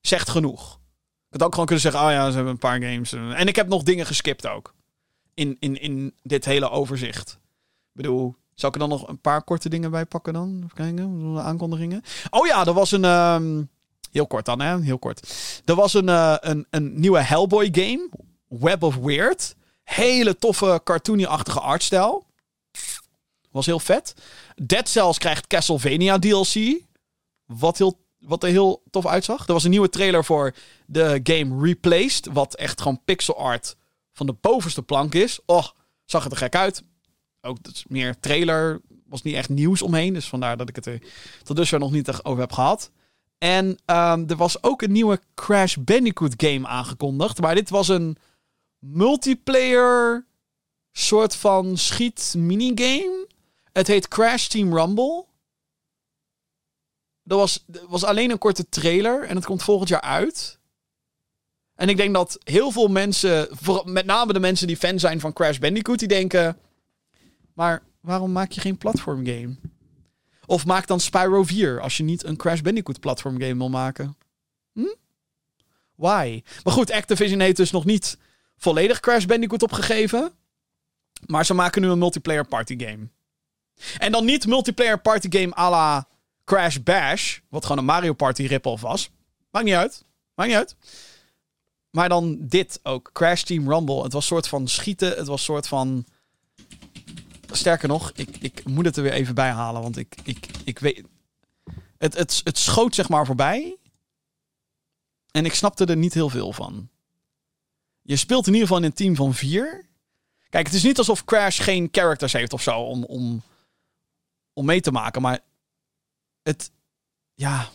zegt genoeg. Ik had ook gewoon kunnen zeggen, oh ja, ze hebben een paar games. En ik heb nog dingen geskipt ook. In, in, in dit hele overzicht. Ik bedoel, zal ik er dan nog een paar korte dingen bij pakken dan? Even kijken, aankondigingen. Oh ja, er was een... Um, heel kort dan, hè? Heel kort. Er was een, uh, een, een nieuwe Hellboy game. Web of Weird. Hele toffe, cartoony-achtige artstijl. Was heel vet. Dead Cells krijgt Castlevania DLC. Wat, heel, wat er heel tof uitzag. Er was een nieuwe trailer voor de game Replaced. Wat echt gewoon pixel art van de bovenste plank is. Oh, zag het er gek uit. Ook dus meer trailer. Was niet echt nieuws omheen. Dus vandaar dat ik het er tot dusver nog niet over heb gehad. En um, er was ook een nieuwe Crash Bandicoot game aangekondigd. Maar dit was een multiplayer soort van schiet minigame. Het heet Crash Team Rumble. Er was, was alleen een korte trailer en het komt volgend jaar uit. En ik denk dat heel veel mensen, met name de mensen die fan zijn van Crash Bandicoot, die denken... Maar waarom maak je geen platformgame? Of maak dan Spyro 4 als je niet een Crash Bandicoot platformgame wil maken. Hm? Why? Maar goed, Activision heeft dus nog niet volledig Crash Bandicoot opgegeven. Maar ze maken nu een multiplayer party game. En dan niet multiplayer party game à la Crash Bash. Wat gewoon een Mario Party rip-off was. Maakt niet uit. Maakt niet uit. Maar dan dit ook. Crash Team Rumble. Het was soort van schieten. Het was soort van... Sterker nog, ik, ik moet het er weer even bij halen. Want ik, ik, ik weet... Het, het, het schoot zeg maar voorbij. En ik snapte er niet heel veel van. Je speelt in ieder geval in een team van vier. Kijk, het is niet alsof Crash geen characters heeft of zo om, om, om mee te maken. Maar het... Ja...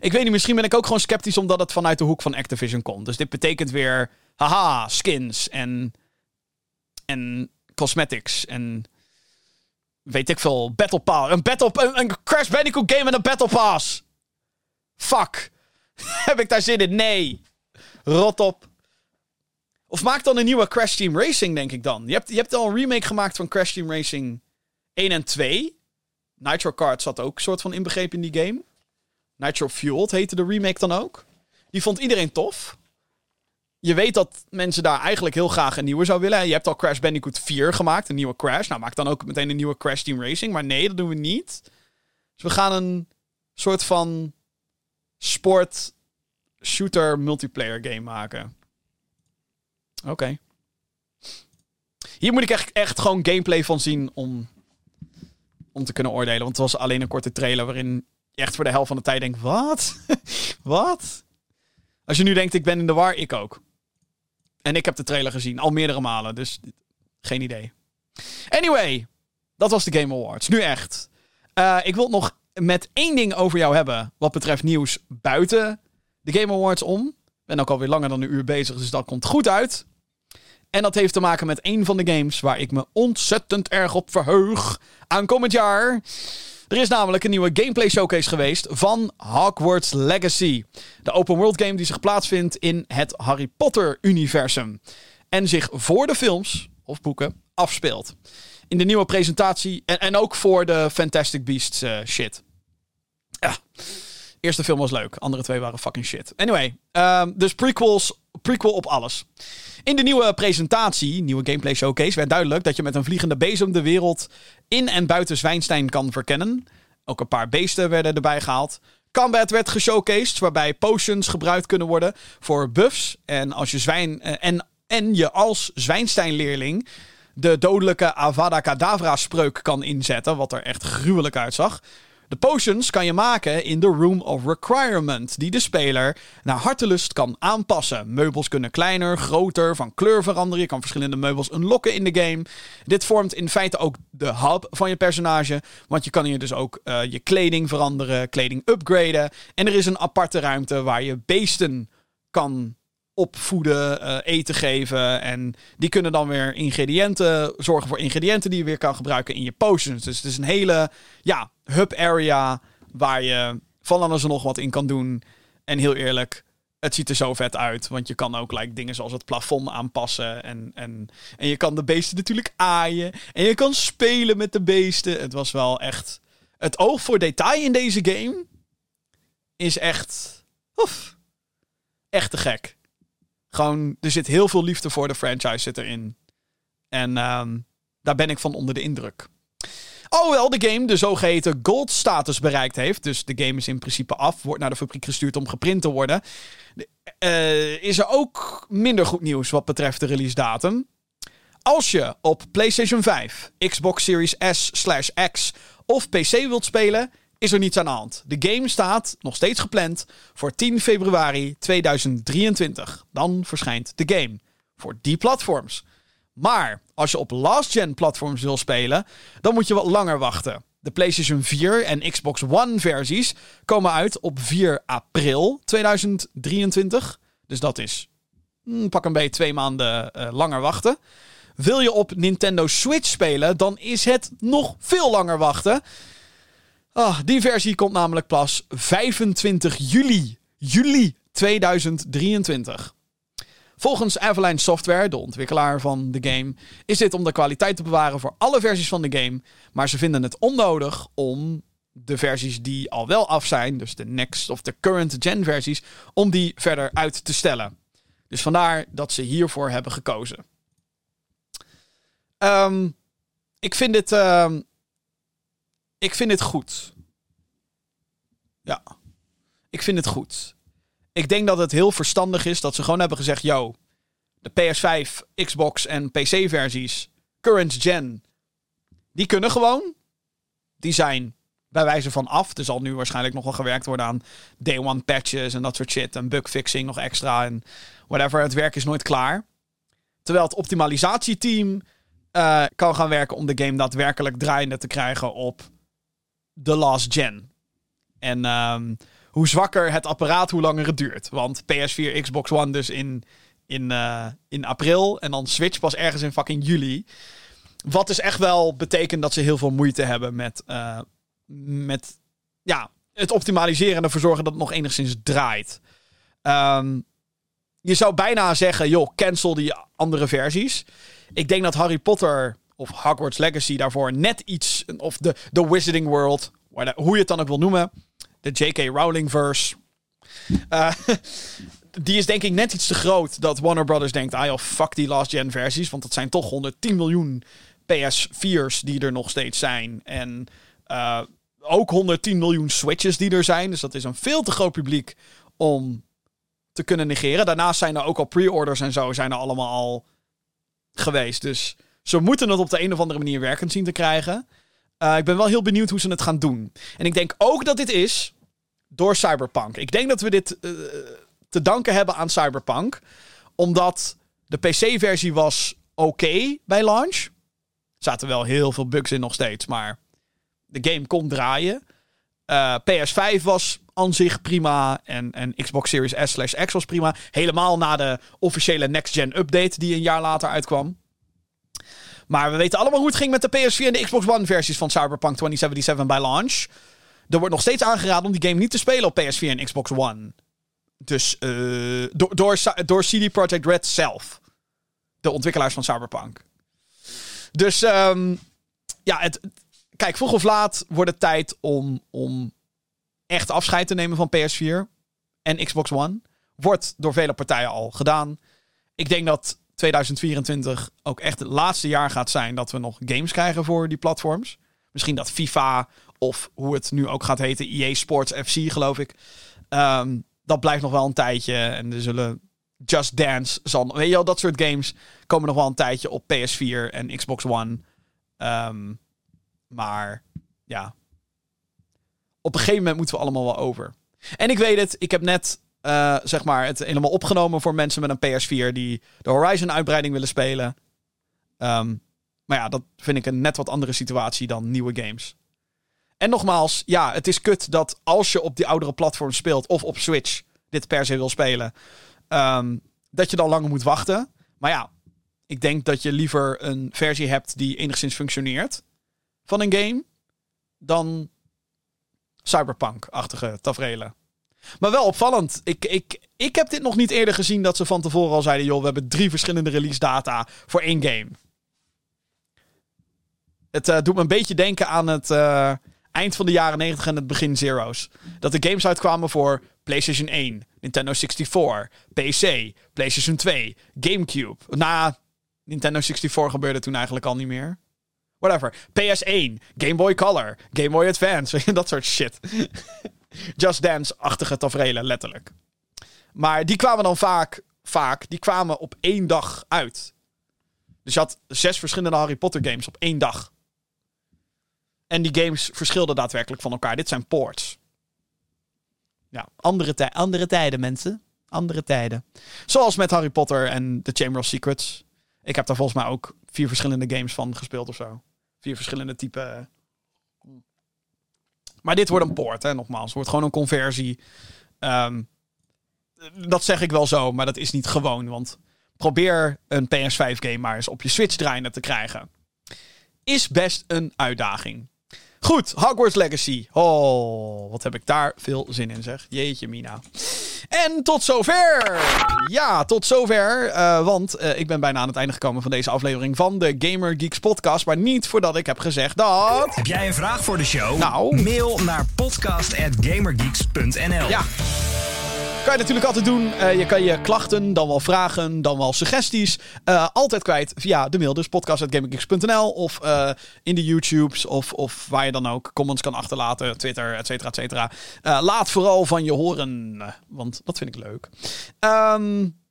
Ik weet niet, misschien ben ik ook gewoon sceptisch omdat het vanuit de hoek van Activision komt. Dus dit betekent weer, haha, skins en, en cosmetics en weet ik veel, Battle Pass. Een, battle, een, Crash Bandicoot game met een Battle Pass. Fuck. Heb ik daar zin in? Nee. Rot op. Of maak dan een nieuwe Crash Team Racing, denk ik dan. Je hebt, je hebt al een remake gemaakt van Crash Team Racing 1 en 2. Nitro Kart zat ook soort van inbegrepen in die game. Nitro Fueled heette de remake dan ook. Die vond iedereen tof. Je weet dat mensen daar eigenlijk heel graag een nieuwe zou willen. Je hebt al Crash Bandicoot 4 gemaakt, een nieuwe Crash. Nou, maak dan ook meteen een nieuwe Crash Team Racing. Maar nee, dat doen we niet. Dus we gaan een soort van sport shooter multiplayer game maken. Oké. Hier moet ik echt, gewoon gameplay van zien om, om te kunnen oordelen. Want het was alleen een korte trailer waarin je echt voor de helft van de tijd denkt: wat? wat? Als je nu denkt, ik ben in de war, ik ook. En ik heb de trailer gezien, al meerdere malen, dus geen idee. Anyway, dat was de Game Awards. Nu echt. Uh, ik wil het nog met één ding over jou hebben wat betreft nieuws buiten de Game Awards om. Ik ben ook alweer langer dan een uur bezig, dus dat komt goed uit. En dat heeft te maken met een van de games waar ik me ontzettend erg op verheug aankomend jaar. Er is namelijk een nieuwe gameplay showcase geweest van Hogwarts Legacy. De open world game die zich plaatsvindt in het Harry Potter universum. En zich voor de films of boeken afspeelt. In de nieuwe presentatie en, en ook voor de Fantastic Beasts uh, shit. Ja. Eerste film was leuk, andere twee waren fucking shit. Anyway, um, dus prequels, prequel op alles. In de nieuwe presentatie, nieuwe gameplay showcase, werd duidelijk dat je met een vliegende bezem de wereld in en buiten Zwijnstein kan verkennen. Ook een paar beesten werden erbij gehaald. Combat werd geshowcased, waarbij potions gebruikt kunnen worden voor buffs. En, als je zwijn, eh, en, en je als Zwijnstein-leerling de dodelijke Avada Kedavra spreuk kan inzetten, wat er echt gruwelijk uitzag. De potions kan je maken in de Room of Requirement, die de speler naar hartelust kan aanpassen. Meubels kunnen kleiner, groter, van kleur veranderen. Je kan verschillende meubels unlocken in de game. Dit vormt in feite ook de hub van je personage, want je kan hier dus ook uh, je kleding veranderen, kleding upgraden. En er is een aparte ruimte waar je beesten kan opvoeden, uh, eten geven. En die kunnen dan weer ingrediënten, zorgen voor ingrediënten die je weer kan gebruiken in je potions. Dus het is een hele ja, hub area waar je van alles en nog wat in kan doen. En heel eerlijk, het ziet er zo vet uit. Want je kan ook like, dingen zoals het plafond aanpassen. En, en, en je kan de beesten natuurlijk aaien. En je kan spelen met de beesten. Het was wel echt... Het oog voor detail in deze game is echt... Oef, echt te gek. Gewoon, er zit heel veel liefde voor de franchise zit erin. En um, daar ben ik van onder de indruk. Alhoewel de game de zogeheten gold status bereikt heeft. Dus de game is in principe af. Wordt naar de fabriek gestuurd om geprint te worden. Uh, is er ook minder goed nieuws wat betreft de release datum. Als je op PlayStation 5, Xbox Series S/X of PC wilt spelen, is er niets aan de hand. De game staat nog steeds gepland voor 10 februari 2023. Dan verschijnt de game voor die platforms. Maar als je op last-gen platforms wil spelen, dan moet je wat langer wachten. De PlayStation 4 en Xbox One versies komen uit op 4 april 2023. Dus dat is hmm, pak een beetje twee maanden uh, langer wachten. Wil je op Nintendo Switch spelen, dan is het nog veel langer wachten. Oh, die versie komt namelijk pas 25 juli. Juli 2023. Volgens Avalanche Software, de ontwikkelaar van de game, is dit om de kwaliteit te bewaren voor alle versies van de game. Maar ze vinden het onnodig om de versies die al wel af zijn, dus de next of de current gen versies, om die verder uit te stellen. Dus vandaar dat ze hiervoor hebben gekozen. Um, ik vind dit. Um, ik vind dit goed. Ja. Ik vind het goed. Ik denk dat het heel verstandig is dat ze gewoon hebben gezegd: yo, de PS5, Xbox en PC-versies, current gen, die kunnen gewoon. Die zijn bij wijze van af. Er zal nu waarschijnlijk nog wel gewerkt worden aan day one patches en dat soort shit. En bugfixing nog extra en whatever. Het werk is nooit klaar. Terwijl het optimalisatieteam uh, kan gaan werken om de game daadwerkelijk draaiende te krijgen op de last gen. En um, hoe zwakker het apparaat, hoe langer het duurt. Want PS4, Xbox One dus in, in, uh, in april. En dan Switch pas ergens in fucking juli. Wat dus echt wel betekent dat ze heel veel moeite hebben met, uh, met ja, het optimaliseren en ervoor zorgen dat het nog enigszins draait. Ehm, je zou bijna zeggen, joh, cancel die andere versies. Ik denk dat Harry Potter of Hogwarts Legacy daarvoor net iets, of de, de Wizarding World, hoe je het dan ook wil noemen, de J.K. Rowling verse. Uh, die is denk ik net iets te groot dat Warner Brothers denkt, ah joh, fuck die last gen versies, want dat zijn toch 110 miljoen PS4's die er nog steeds zijn. En uh, ook 110 miljoen Switches die er zijn. Dus dat is een veel te groot publiek om te kunnen negeren. Daarnaast zijn er ook al pre-orders en zo zijn er allemaal al geweest. Dus ze moeten het op de een of andere manier werkend zien te krijgen. Uh, ik ben wel heel benieuwd hoe ze het gaan doen. En ik denk ook dat dit is door Cyberpunk. Ik denk dat we dit uh, te danken hebben aan Cyberpunk. Omdat de PC-versie was oké bij launch. Er zaten wel heel veel bugs in nog steeds, maar de game kon draaien. Uh, PS5 was aan zich prima. En, en Xbox Series S slash X was prima. Helemaal na de officiële next-gen update die een jaar later uitkwam. Maar we weten allemaal hoe het ging met de PS4 en de Xbox One versies van Cyberpunk 2077 bij launch. Er wordt nog steeds aangeraden om die game niet te spelen op PS4 en Xbox One. Dus uh, door, door, CD Projekt Red zelf. De ontwikkelaars van Cyberpunk. Dus um, ja, het, kijk, vroeg of laat wordt het tijd om, om echt afscheid te nemen van PS4 en Xbox One. Wordt door vele partijen al gedaan. Ik denk dat 2024 ook echt het laatste jaar gaat zijn dat we nog games krijgen voor die platforms. Misschien dat FIFA of hoe het nu ook gaat heten, EA Sports FC geloof ik. Um, dat blijft nog wel een tijdje. En er zullen Just Dance, zal, weet je wel, dat soort games komen nog wel een tijdje op PS4 en Xbox One. Um, maar ja, op een gegeven moment moeten we allemaal wel over. En ik weet het, ik heb net uh, zeg maar het helemaal opgenomen voor mensen met een PS4 die de Horizon-uitbreiding willen spelen. Um, maar ja, dat vind ik een net wat andere situatie dan nieuwe games. En nogmaals, ja, het is kut dat als je op die oudere platform speelt of op Switch dit per se wil spelen, um, dat je dan langer moet wachten. Maar ja, ik denk dat je liever een versie hebt die enigszins functioneert van een game dan cyberpunk-achtige tafereelen. Maar wel opvallend. Ik, ik, ik heb dit nog niet eerder gezien dat ze van tevoren al zeiden: joh, we hebben drie verschillende release data voor één game. Het uh, doet me een beetje denken aan het uh, eind van de jaren 90 en het begin Zero's. Dat de games uitkwamen voor PlayStation 1, Nintendo 64, PC, PlayStation 2, GameCube. Na Nintendo 64 gebeurde toen eigenlijk al niet meer. Whatever. PS1, Game Boy Color, Game Boy Advance, dat soort shit. Just Dance-achtige tafereelen, letterlijk. Maar die kwamen dan vaak, vaak, die kwamen op één dag uit. Dus je had zes verschillende Harry Potter games op één dag. En die games verschilden daadwerkelijk van elkaar. Dit zijn ports. Ja, andere, andere tijden, mensen. Andere tijden. Zoals met Harry Potter en The Chamber of Secrets. Ik heb daar volgens mij ook vier verschillende games van gespeeld of zo. Vier verschillende typen. Maar dit wordt een poort, hè, nogmaals. Het wordt gewoon een conversie. Um, dat zeg ik wel zo, maar dat is niet gewoon. Want probeer een PS5-game maar eens op je Switch draaiende te krijgen. Is best een uitdaging. Goed, Hogwarts Legacy. Oh, wat heb ik daar veel zin in, zeg. Jeetje, Mina. En tot zover. Ja, tot zover. Uh, want uh, ik ben bijna aan het einde gekomen van deze aflevering van de Gamer Geeks podcast. Maar niet voordat ik heb gezegd dat... Heb jij een vraag voor de show? Nou? Mail naar podcast.gamergeeks.nl Ja. Kan je natuurlijk altijd doen. Uh, je kan je klachten, dan wel vragen, dan wel suggesties. Uh, altijd kwijt via de mail. Dus podcast.gaminggeeks.nl of uh, in de YouTubes of, of waar je dan ook comments kan achterlaten. Twitter, et cetera, et cetera. laat vooral van je horen, want dat vind ik leuk. Um,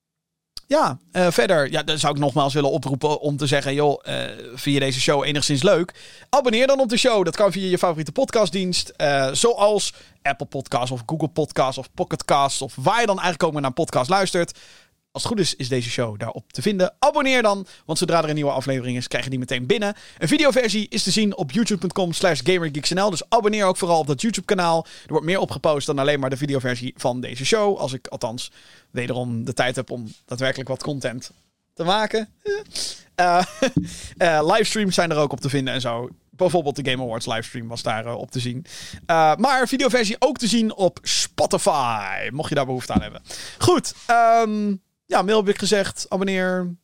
ja, uh, verder ja, dan zou ik nogmaals willen oproepen om te zeggen... joh, uh, vind je deze show enigszins leuk? Abonneer dan op de show. Dat kan via je favoriete podcastdienst. Uh, zoals Apple Podcasts of Google Podcasts of Pocket Casts... of waar je dan eigenlijk ook maar naar podcast luistert. Als het goed is, is deze show daarop te vinden. Abonneer dan, want zodra er een nieuwe aflevering is, krijg je die meteen binnen. Een videoversie is te zien op youtube.com slash gamergeeksnl. Dus abonneer ook vooral op dat YouTube kanaal. Er wordt meer opgepost dan alleen maar de videoversie van deze show. Als ik althans wederom de tijd heb om daadwerkelijk wat content te maken. Uh, uh, livestreams zijn er ook op te vinden en zo bijvoorbeeld de Game Awards livestream was daar eh, op te zien. Maar videoversie ook te zien op Spotify. Mocht je daar behoefte aan hebben. Goed. Um, ja, mail heb ik gezegd. Abonneer.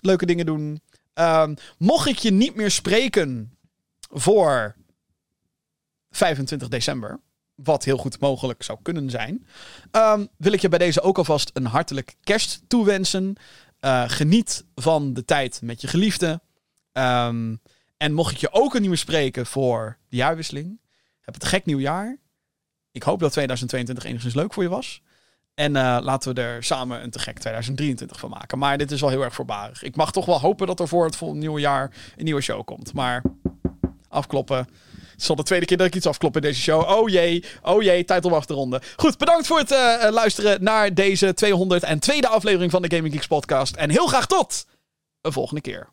Leuke dingen doen. Um, mocht ik je niet meer spreken voor 25 december. Wat heel goed mogelijk zou kunnen zijn. Um, wil ik je bij deze ook alvast een hartelijk kerst toewensen. Uh, geniet van de tijd met je geliefde. Um, en mocht ik je ook niet meer spreken voor de jaarwisseling. Heb het gek nieuwjaar. Ik hoop dat 2022 enigszins leuk voor je was. En uh, laten we er samen een te gek 2023 van maken. Maar dit is wel heel erg voorbarig. Ik mag toch wel hopen dat er voor het volgende nieuwe jaar een nieuwe show komt. Maar afkloppen. Het is al de tweede keer dat ik iets afklop in deze show. Oh jee, oh jee, tijd om af te ronden. Goed, bedankt voor het uh, luisteren naar deze 202e aflevering van de Gaming Geeks podcast. En heel graag tot een volgende keer.